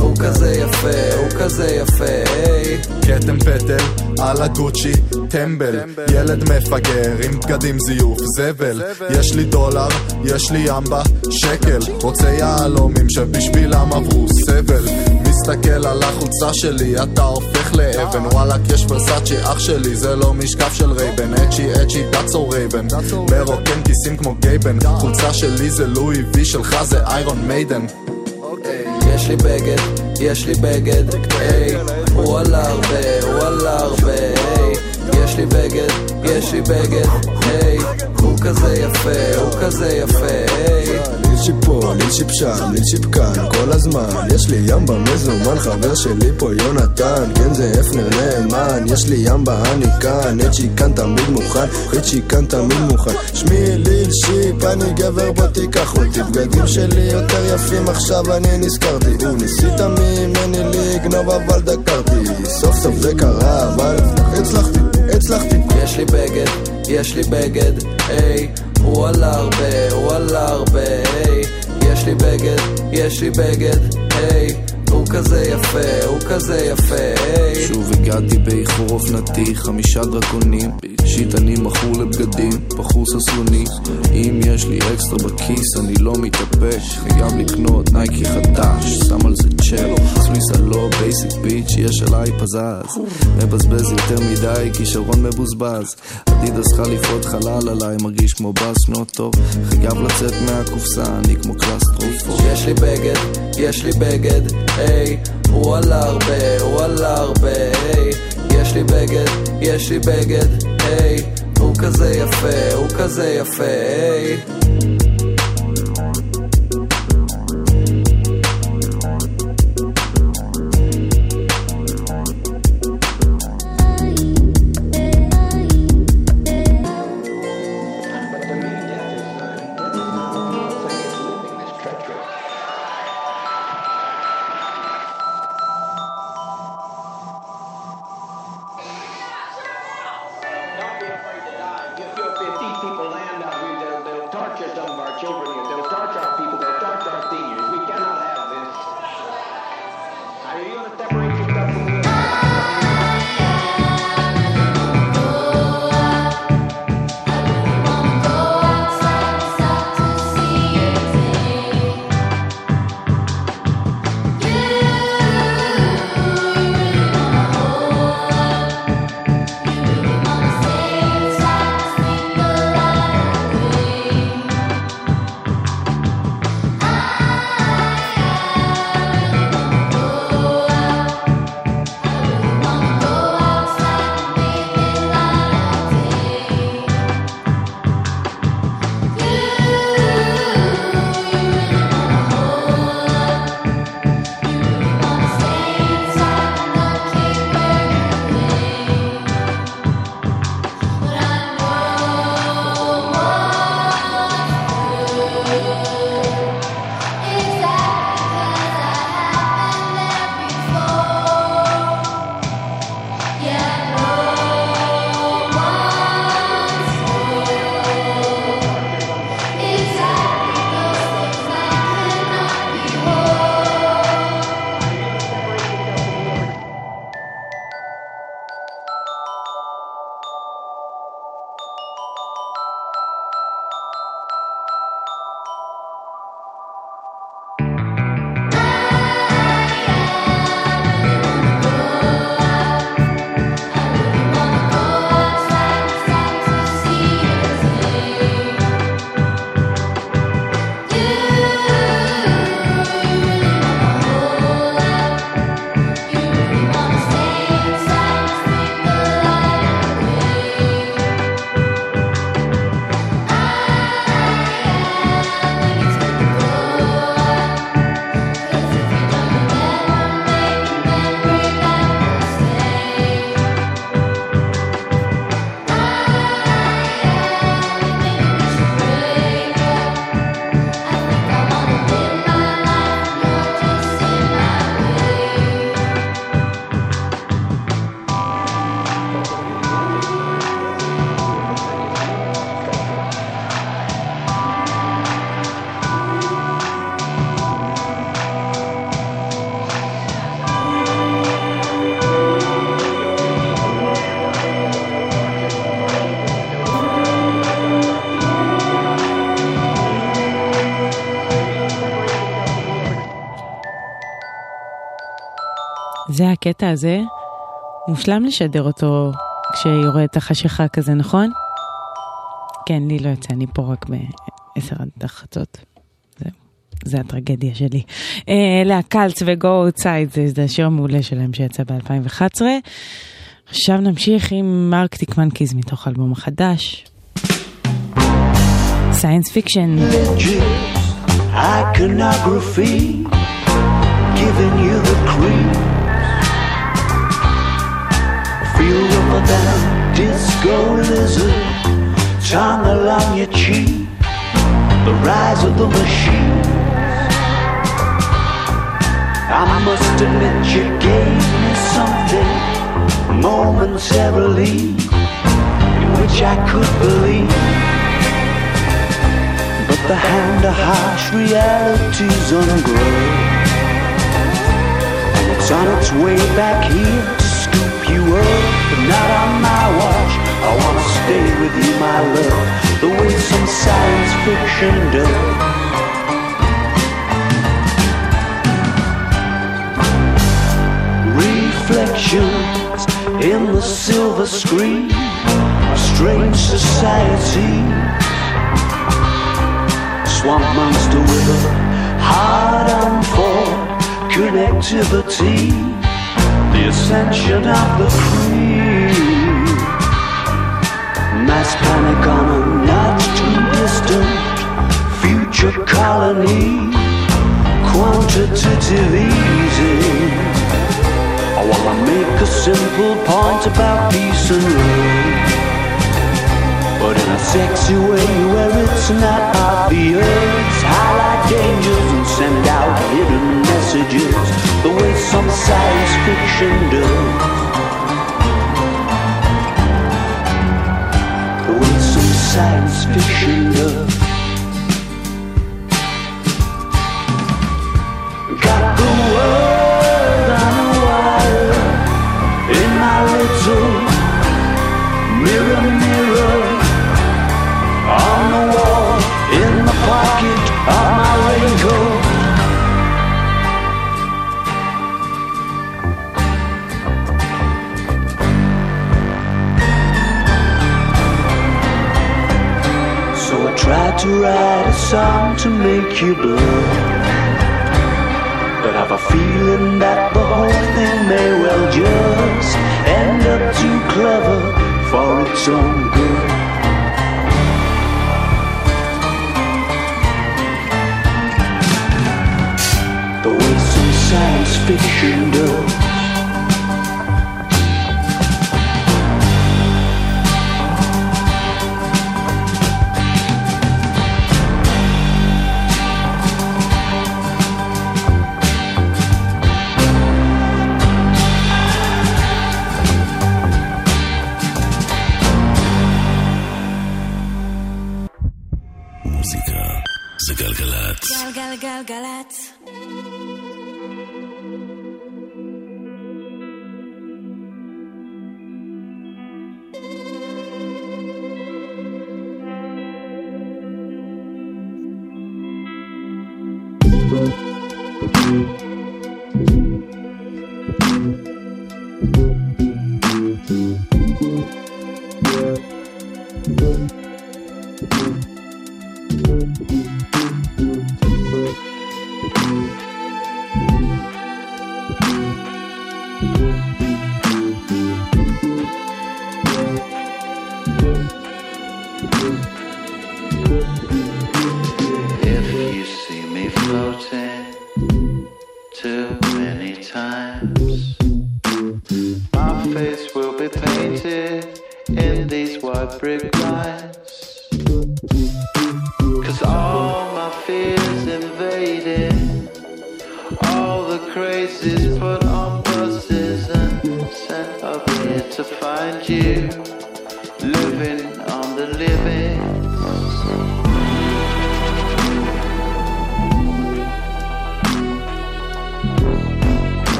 הוא כזה יפה, הוא כזה יפה, היי. כתם פטל על הגוצ'י, טמבל, ילד מפגר עם בגדים זיוף, זבל, יש לי דולר, יש לי ימבה, שקל, רוצה יהלומים שבשבילם עברו סבל, מסתכל על החולצה שלי, אתה הופך לאבן, וואלאק יש ורסאצ'י אח שלי, זה לא משקף של רייבן, אצ'י אצ'י דאצו רייבן, מרוקן כיסים כמו גייבן, חולצה שלי זה לואי וי, שלך זה איירון מיידן. יש לי בגד, יש לי בגד, היי, הוא עלה הרבה, הוא עלה הרבה, לי בגד, יש לי בגד, היי, הוא כזה יפה, הוא כזה יפה, היי. ליל פה, ליל שם, ליל כאן, כל הזמן. יש לי ימבה מזומן, חבר שלי פה יונתן. כן זה הפנר נאמן, יש לי ימבה אני כאן. אצ'י כאן תמיד מוכן, אצ'י כאן תמיד מוכן. שמי ליל שיפ, אני גבר בוא תיקח אותי. בגדים שלי יותר יפים עכשיו אני נזכרתי. הוא ניסית ממני לגנוב אבל דקרתי. סוף סוף זה קרה אבל הצלחתי, הצלחתי. יש לי בגד, יש לי בגד, היי, הוא עלה הרבה, הוא עלה הרבה, היי, יש לי בגד, יש לי בגד, היי, כזה יפה, הוא כזה יפה, היי. שוב הגעתי באיחור אופנתי, חמישה דרקונים, שיט אני מכור לבגדים, בחור ששלוני, אם יש לי אקסטרה בכיס אני לא מתאפק, חייב לקנות נייקי חדש, שם על זה צ'לו, סוויסה לא בייסיק ביץ', יש עליי פזז, מבזבז יותר מדי, כישרון מבוזבז, אדידס חליפות חלל עליי, מרגיש כמו בס נות טוב, חייב לצאת מהקופסה, אני כמו קלסטרופו. יש לי בגד, יש לי בגד, היי, הוא עלה הרבה, הוא עלה הרבה, היי, יש לי בגד, יש לי בגד, היי, הוא כזה יפה, הוא כזה יפה, היי. זה הקטע הזה, מושלם לשדר אותו כשיורד החשיכה כזה, נכון? כן, לי לא יוצא, אני פה רק בעשר עד החצות. זה הטרגדיה שלי. אה, להקלץ וגו אוטסייד, זה, זה השיר המעולה שלהם שיצא ב-2011. עכשיו נמשיך עם ארקטיק מנקיז מתוך האלבום החדש. סיינס פיקשן. iconography, giving you the creeps. Feel rubber band, disco lizard, tongue along your cheek. The rise of the machine. I must admit you gave me something momentarily in which I could believe. But the hand of harsh reality's ungrown. It's on its way back here you up, but not on my watch. I wanna stay with you, my love, the way some science fiction does. Reflections in the silver screen, strange society swamp monster with a hard on for connectivity. The ascension of the cream. Mass panic on a not too distant future colony. Quantitative easing. I wanna make a simple point about peace and love. But in a sexy way where it's not obvious Highlight dangers and send out hidden messages The way some science fiction does. The way some science fiction does to write a song to make you blue. But I've a feeling that the whole thing may well just end up too clever for its own good. the way some science fiction does.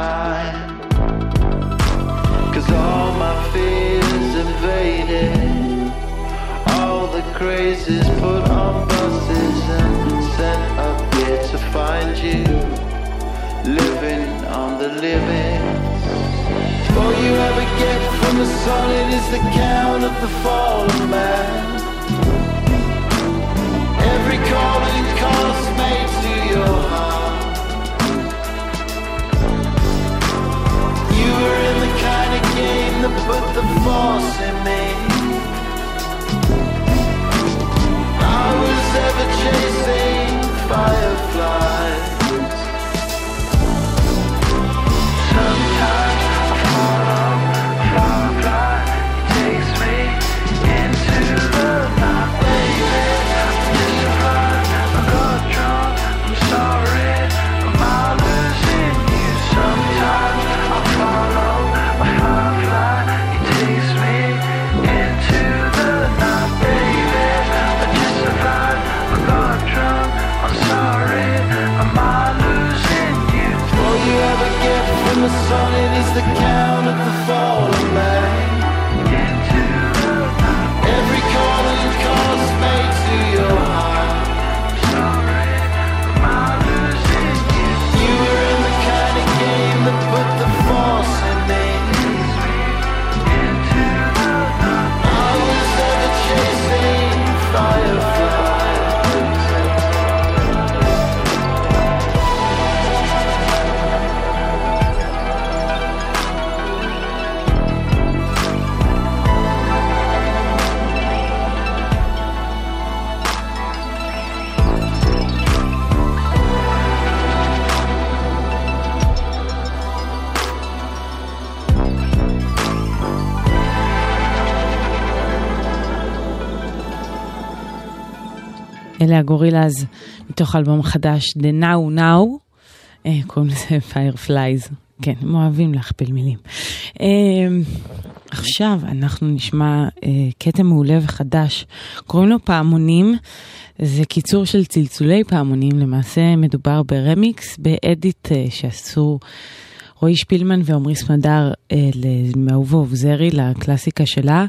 Time. Cause all my fears invaded. All the crazies put on buses and sent up here to find you. Living on the living. All you ever get from the solid is the count of the fallen man. Every calling were in the kind of game that put the force in me. I was ever chasing fireflies. אלה הגורילאז מתוך האלבום החדש, The Now Now, אה, קוראים לזה Fireflies. כן, הם אוהבים להכפיל מילים. אה, עכשיו אנחנו נשמע אה, קטע מעולה וחדש, קוראים לו פעמונים, זה קיצור של צלצולי פעמונים, למעשה מדובר ברמיקס, באדיט אה, שעשו רועי שפילמן ועמרי סמדר אה, מאהוב ואובזרי לקלאסיקה שלה.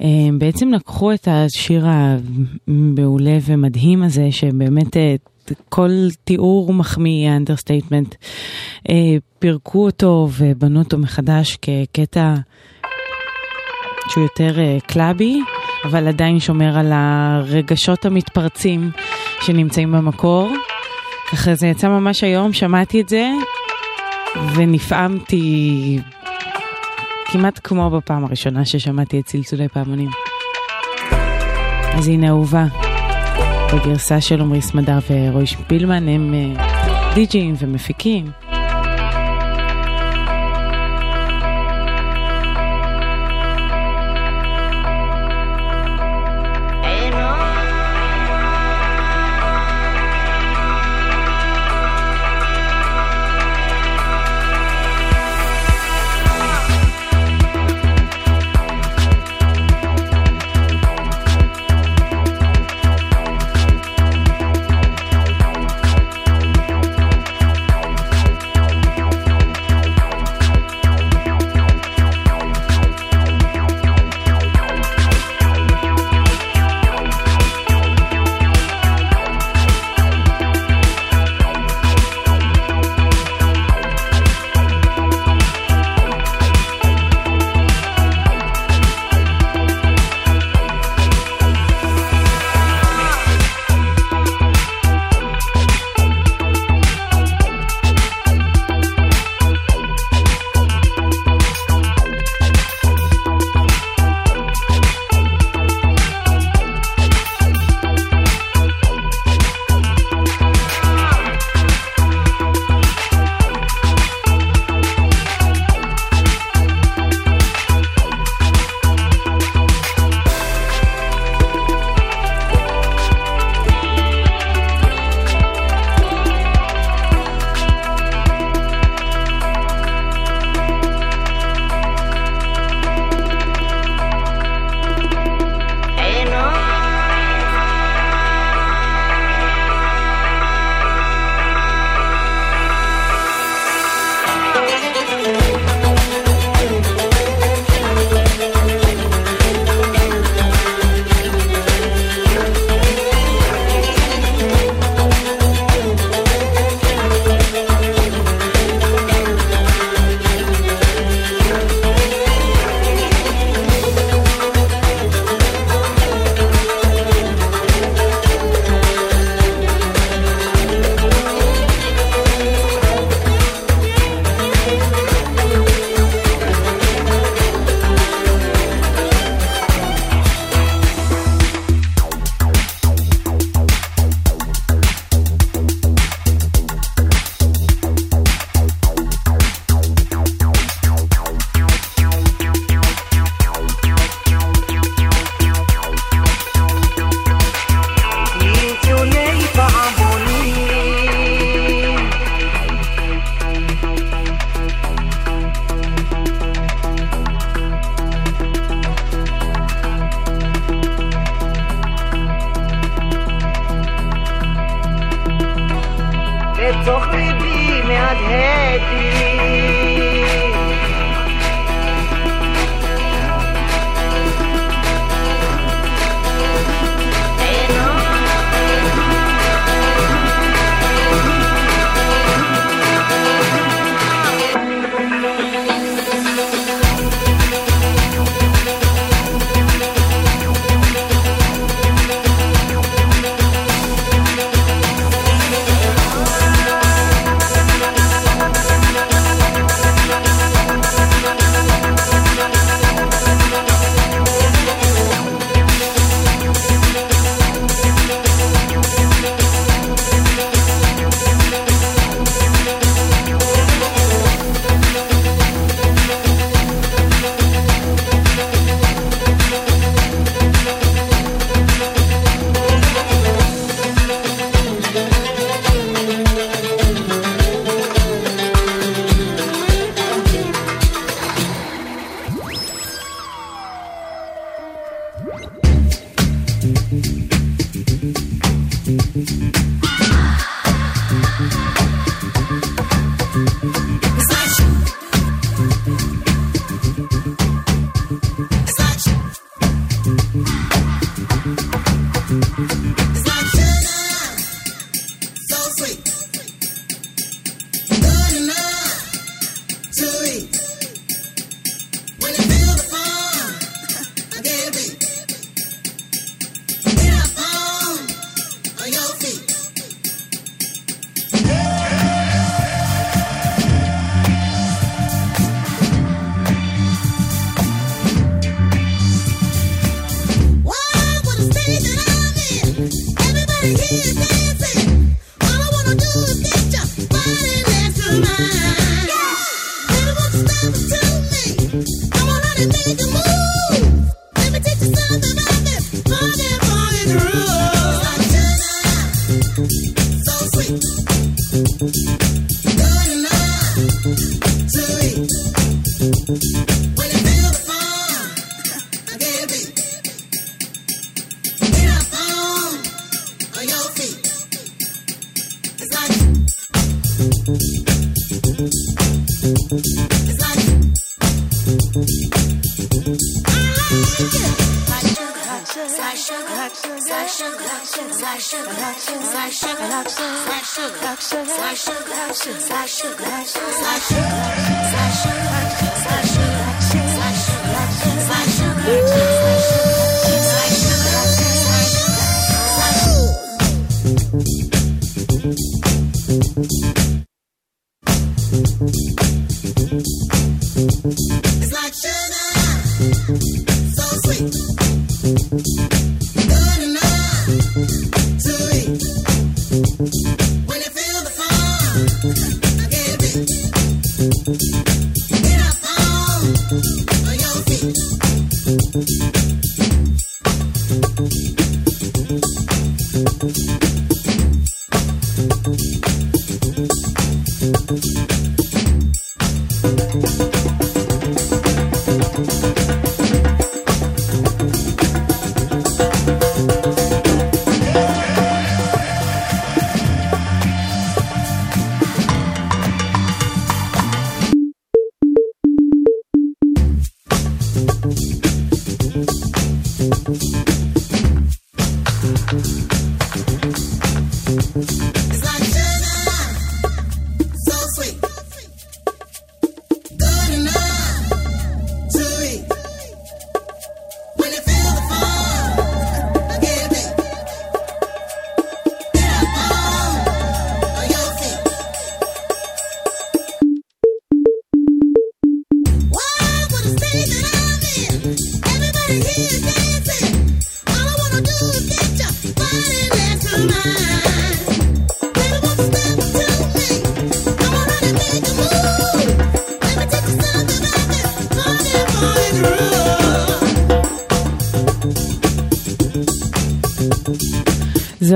אה, בעצם לקחו את השיר המעולה ומדהים הזה, שבאמת אה, כל תיאור מחמיא, אנדרסטייטמנט, פירקו אותו ובנו אותו מחדש כקטע שהוא יותר קלאבי, אבל עדיין שומר על הרגשות המתפרצים שנמצאים במקור. ככה זה יצא ממש היום, שמעתי את זה ונפעמתי כמעט כמו בפעם הראשונה ששמעתי את צלצולי פעמונים. אז הנה אהובה, בגרסה של עמרי סמדר ורועי שפילמן, הם אה, די-ג'ים ומפיקים.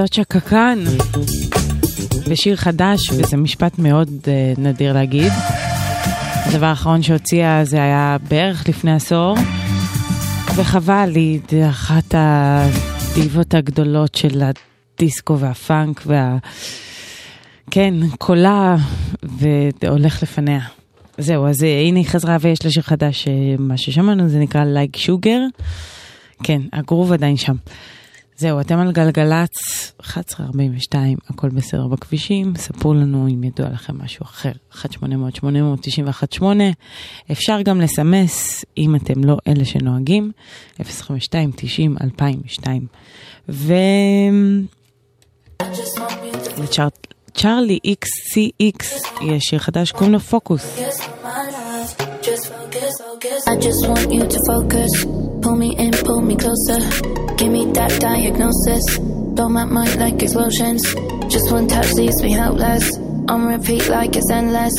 זאת שקקן, בשיר חדש, וזה משפט מאוד uh, נדיר להגיד. הדבר האחרון שהוציאה זה היה בערך לפני עשור, וחבל, היא אחת הדיבות הגדולות של הדיסקו והפאנק וה... כן, קולה והולך לפניה. זהו, אז אה, הנה היא חזרה ויש לה שיר חדש, אה, מה ששמענו זה נקרא לייק שוגר. כן, הגרוב עדיין שם. זהו, אתם על גלגלצ, 11.42, הכל בסדר בכבישים, ספרו לנו אם ידוע לכם משהו אחר, 1-800-891-8, אפשר גם לסמס, אם אתם לא אלה שנוהגים, 052-90-2002. ו... לצ'ארלי XCX יש שיר חדש, קוראים לו פוקוס. I just want you to focus. Pull me in, pull me closer. Give me that diagnosis. Blow my mind like explosions. Just one touch leaves me helpless. On repeat like it's endless.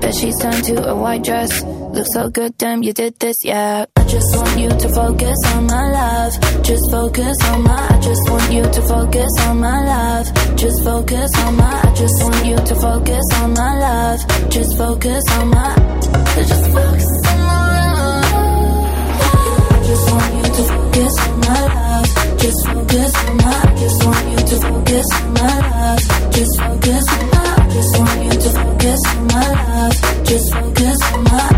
Bet she's turned to a white dress. Looks so good, damn, you did this, yeah. I just want you to focus on my love. Just focus on my. I just want you to focus on my love. Just focus on my. I just want you to focus on my love. Just focus on my. Just focus to focus on my love. Just focus on my. Just want you to focus on my love. Just focus on my. Just want you to focus on my love. Just focus on my.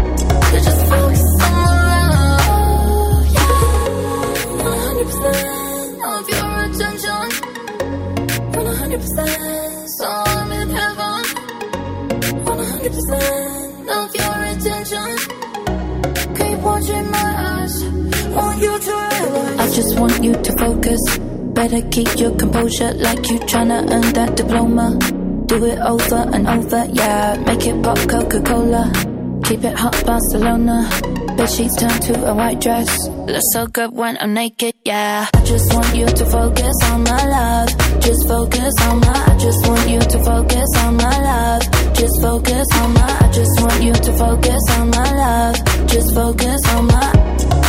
Just focus on my love. Yeah. 100% of your attention. 100% so I'm in heaven. 100% of your attention. Keep watching my eyes. I just want you to focus. Better keep your composure like you tryna earn that diploma. Do it over and over, yeah. Make it pop Coca Cola. Keep it hot, Barcelona. Bed sheets turn to a white dress. Looks so good when I'm naked, yeah. I just want you to focus on my love. Just focus on my. I just want you to focus on my love. Just focus on my. I just want you to focus on my love. Just focus on my.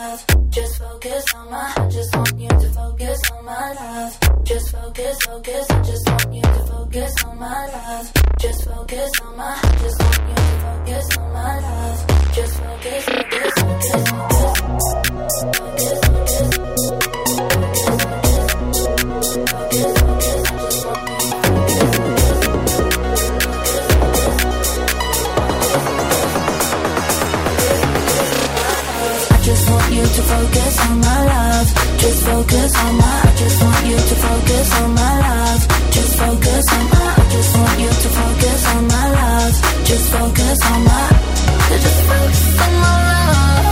love. Just focus on my. I just want you to focus on my love. Just focus, focus. I just want you to focus on my love. Just focus on my. I just want you to focus on my love. Just focus, focus, focus, focus. Focus, focus. I on my love. Just focus on my. I just want you to focus on my love. Just focus on my. I just want you to focus on my love. Just focus on my. Just focus on my love.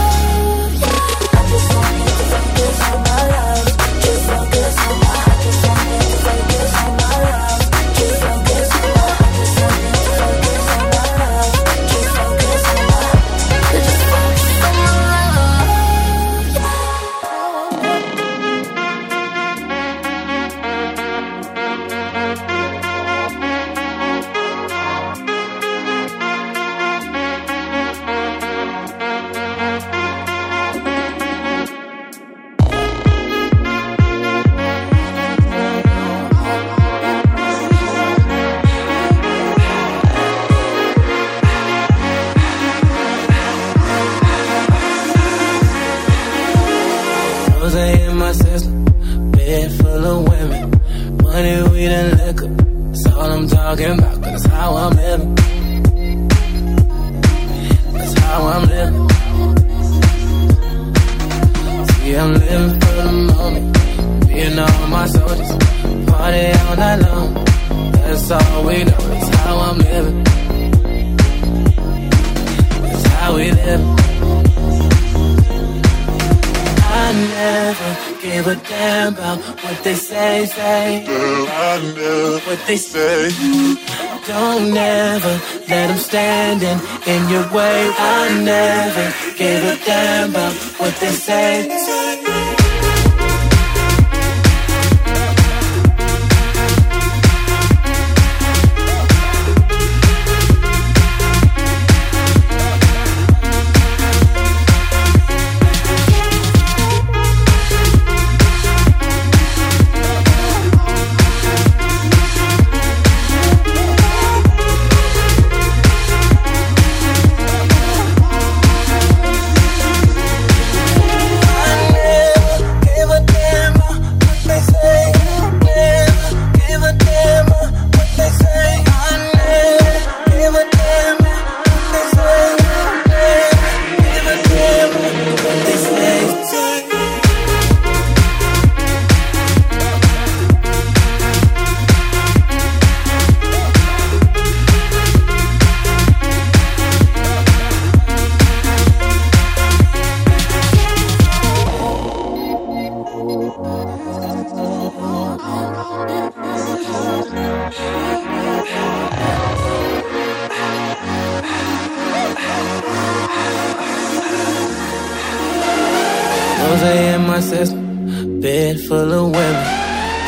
Full of women.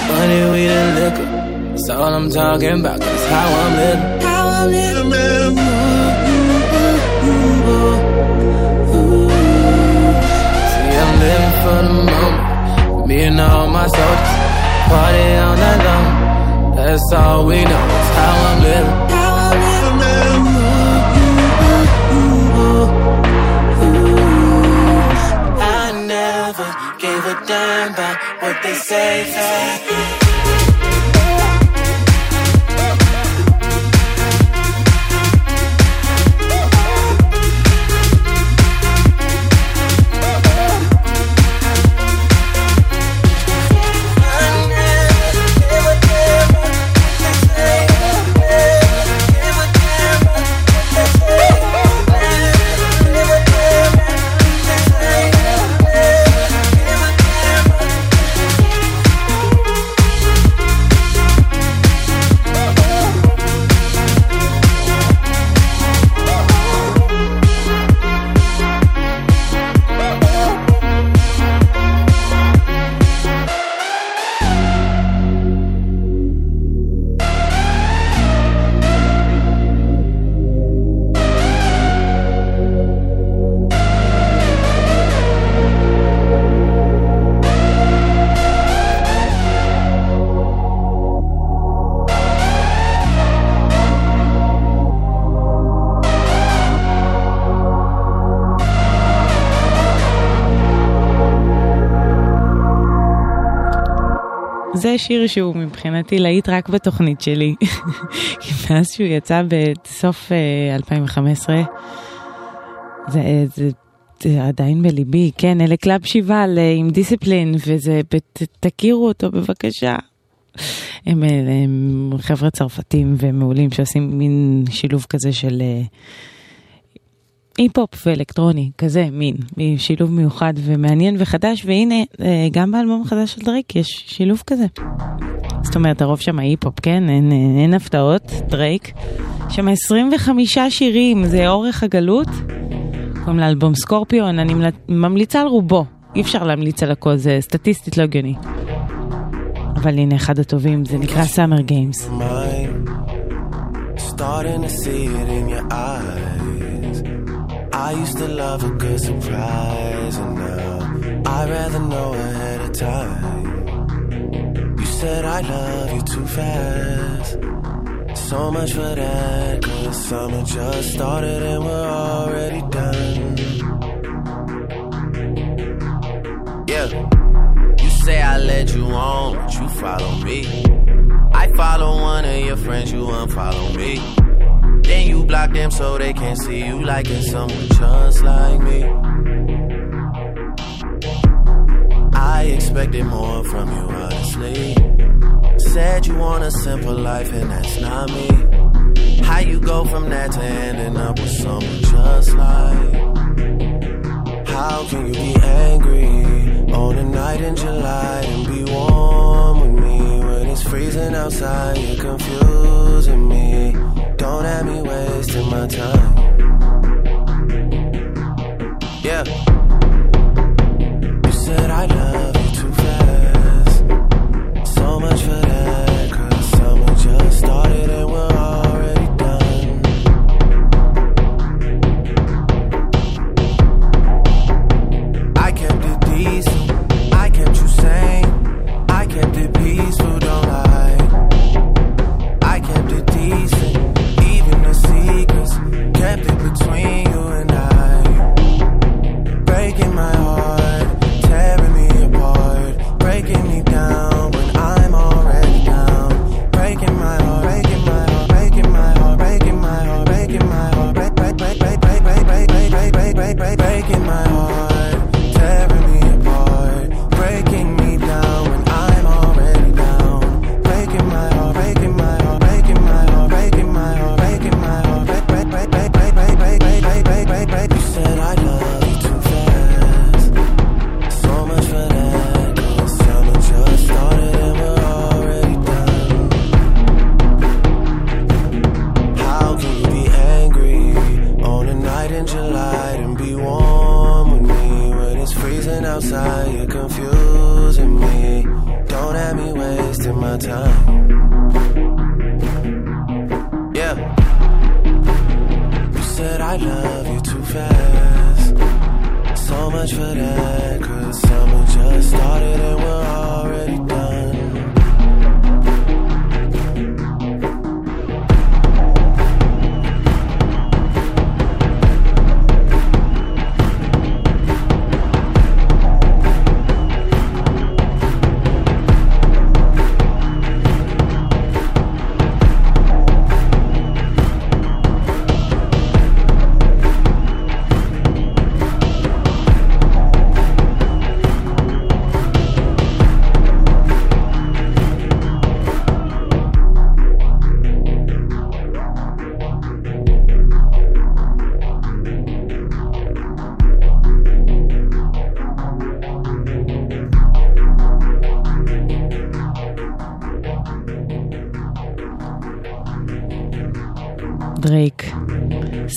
Money, weed, and liquor. That's all I'm talking about, that's how I'm living. How I'm living, man. See, I'm living for the moment. Me and all my soldiers. Party all night long. That's all we know, that's how I'm living. How I'm living, were done by what they say. שיר שהוא מבחינתי להיט רק בתוכנית שלי. כי מאז שהוא יצא בסוף אה, 2015, זה, זה, זה עדיין בליבי, כן, אלה קלאב שיבל אה, עם דיסציפלין, וזה, תכירו אותו בבקשה. הם, אה, הם חבר'ה צרפתים ומעולים שעושים מין שילוב כזה של אה, היפ-הופ ואלקטרוני, כזה מין, שילוב מיוחד ומעניין וחדש, והנה, אה, גם באלבום החדש של דרייק יש שילוב כזה. זאת אומרת, הרוב שם היפ-הופ, כן? אין, אין, אין הפתעות, דרייק. שם 25 שירים, זה אורך הגלות. קוראים לאלבום סקורפיון, אני מל- ממליצה על רובו. אי אפשר להמליץ על הכל, זה סטטיסטית לא הגיוני. אבל הנה אחד הטובים, זה נקרא Games. mine. Starting to see it in your eyes. I used to love a good surprise, and now I'd rather know ahead of time. You said I love you too fast. So much for that, cause summer just started and we're already done. Yeah. You say I led you on, but you follow me. I follow one of your friends, you unfollow me. Then you block them so they can't see you liking someone just like me. I expected more from you, honestly. Said you want a simple life, and that's not me. How you go from that to ending up with someone just like? How can you be angry on a night in July and be warm with me when it's freezing outside? You're confusing me. Don't have me wasting my time. Yeah.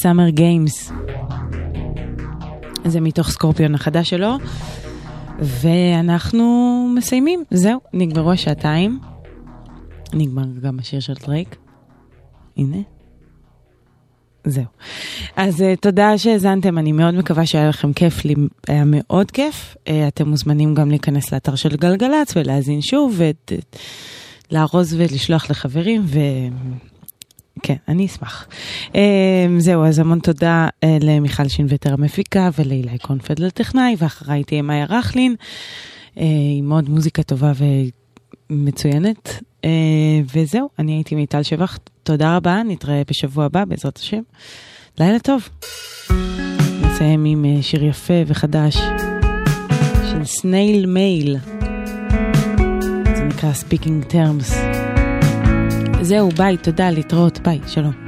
סאמר גיימס. זה מתוך סקורפיון החדש שלו, ואנחנו מסיימים, זהו, נגמרו השעתיים. נגמר גם השיר של דרייק. הנה. זהו. אז uh, תודה שהאזנתם, אני מאוד מקווה שהיה לכם כיף, לי היה מאוד כיף. Uh, אתם מוזמנים גם להיכנס לאתר של גלגלצ ולהאזין שוב, ולארוז ולשלוח לחברים, ו... כן, אני אשמח. Um, זהו, אז המון תודה uh, למיכל שינווטר המפיקה ולאילי קונפדל טכנאי, ואחריי תהיה מאיה רכלין, uh, עם עוד מוזיקה טובה ומצוינת. Uh, וזהו, אני הייתי מיטל שבח, תודה רבה, נתראה בשבוע הבא, בעזרת השם. לילה טוב. נסיים עם שיר יפה וחדש של סנייל מייל. זה נקרא Speaking Terms. זהו, ביי, תודה, להתראות, ביי, שלום.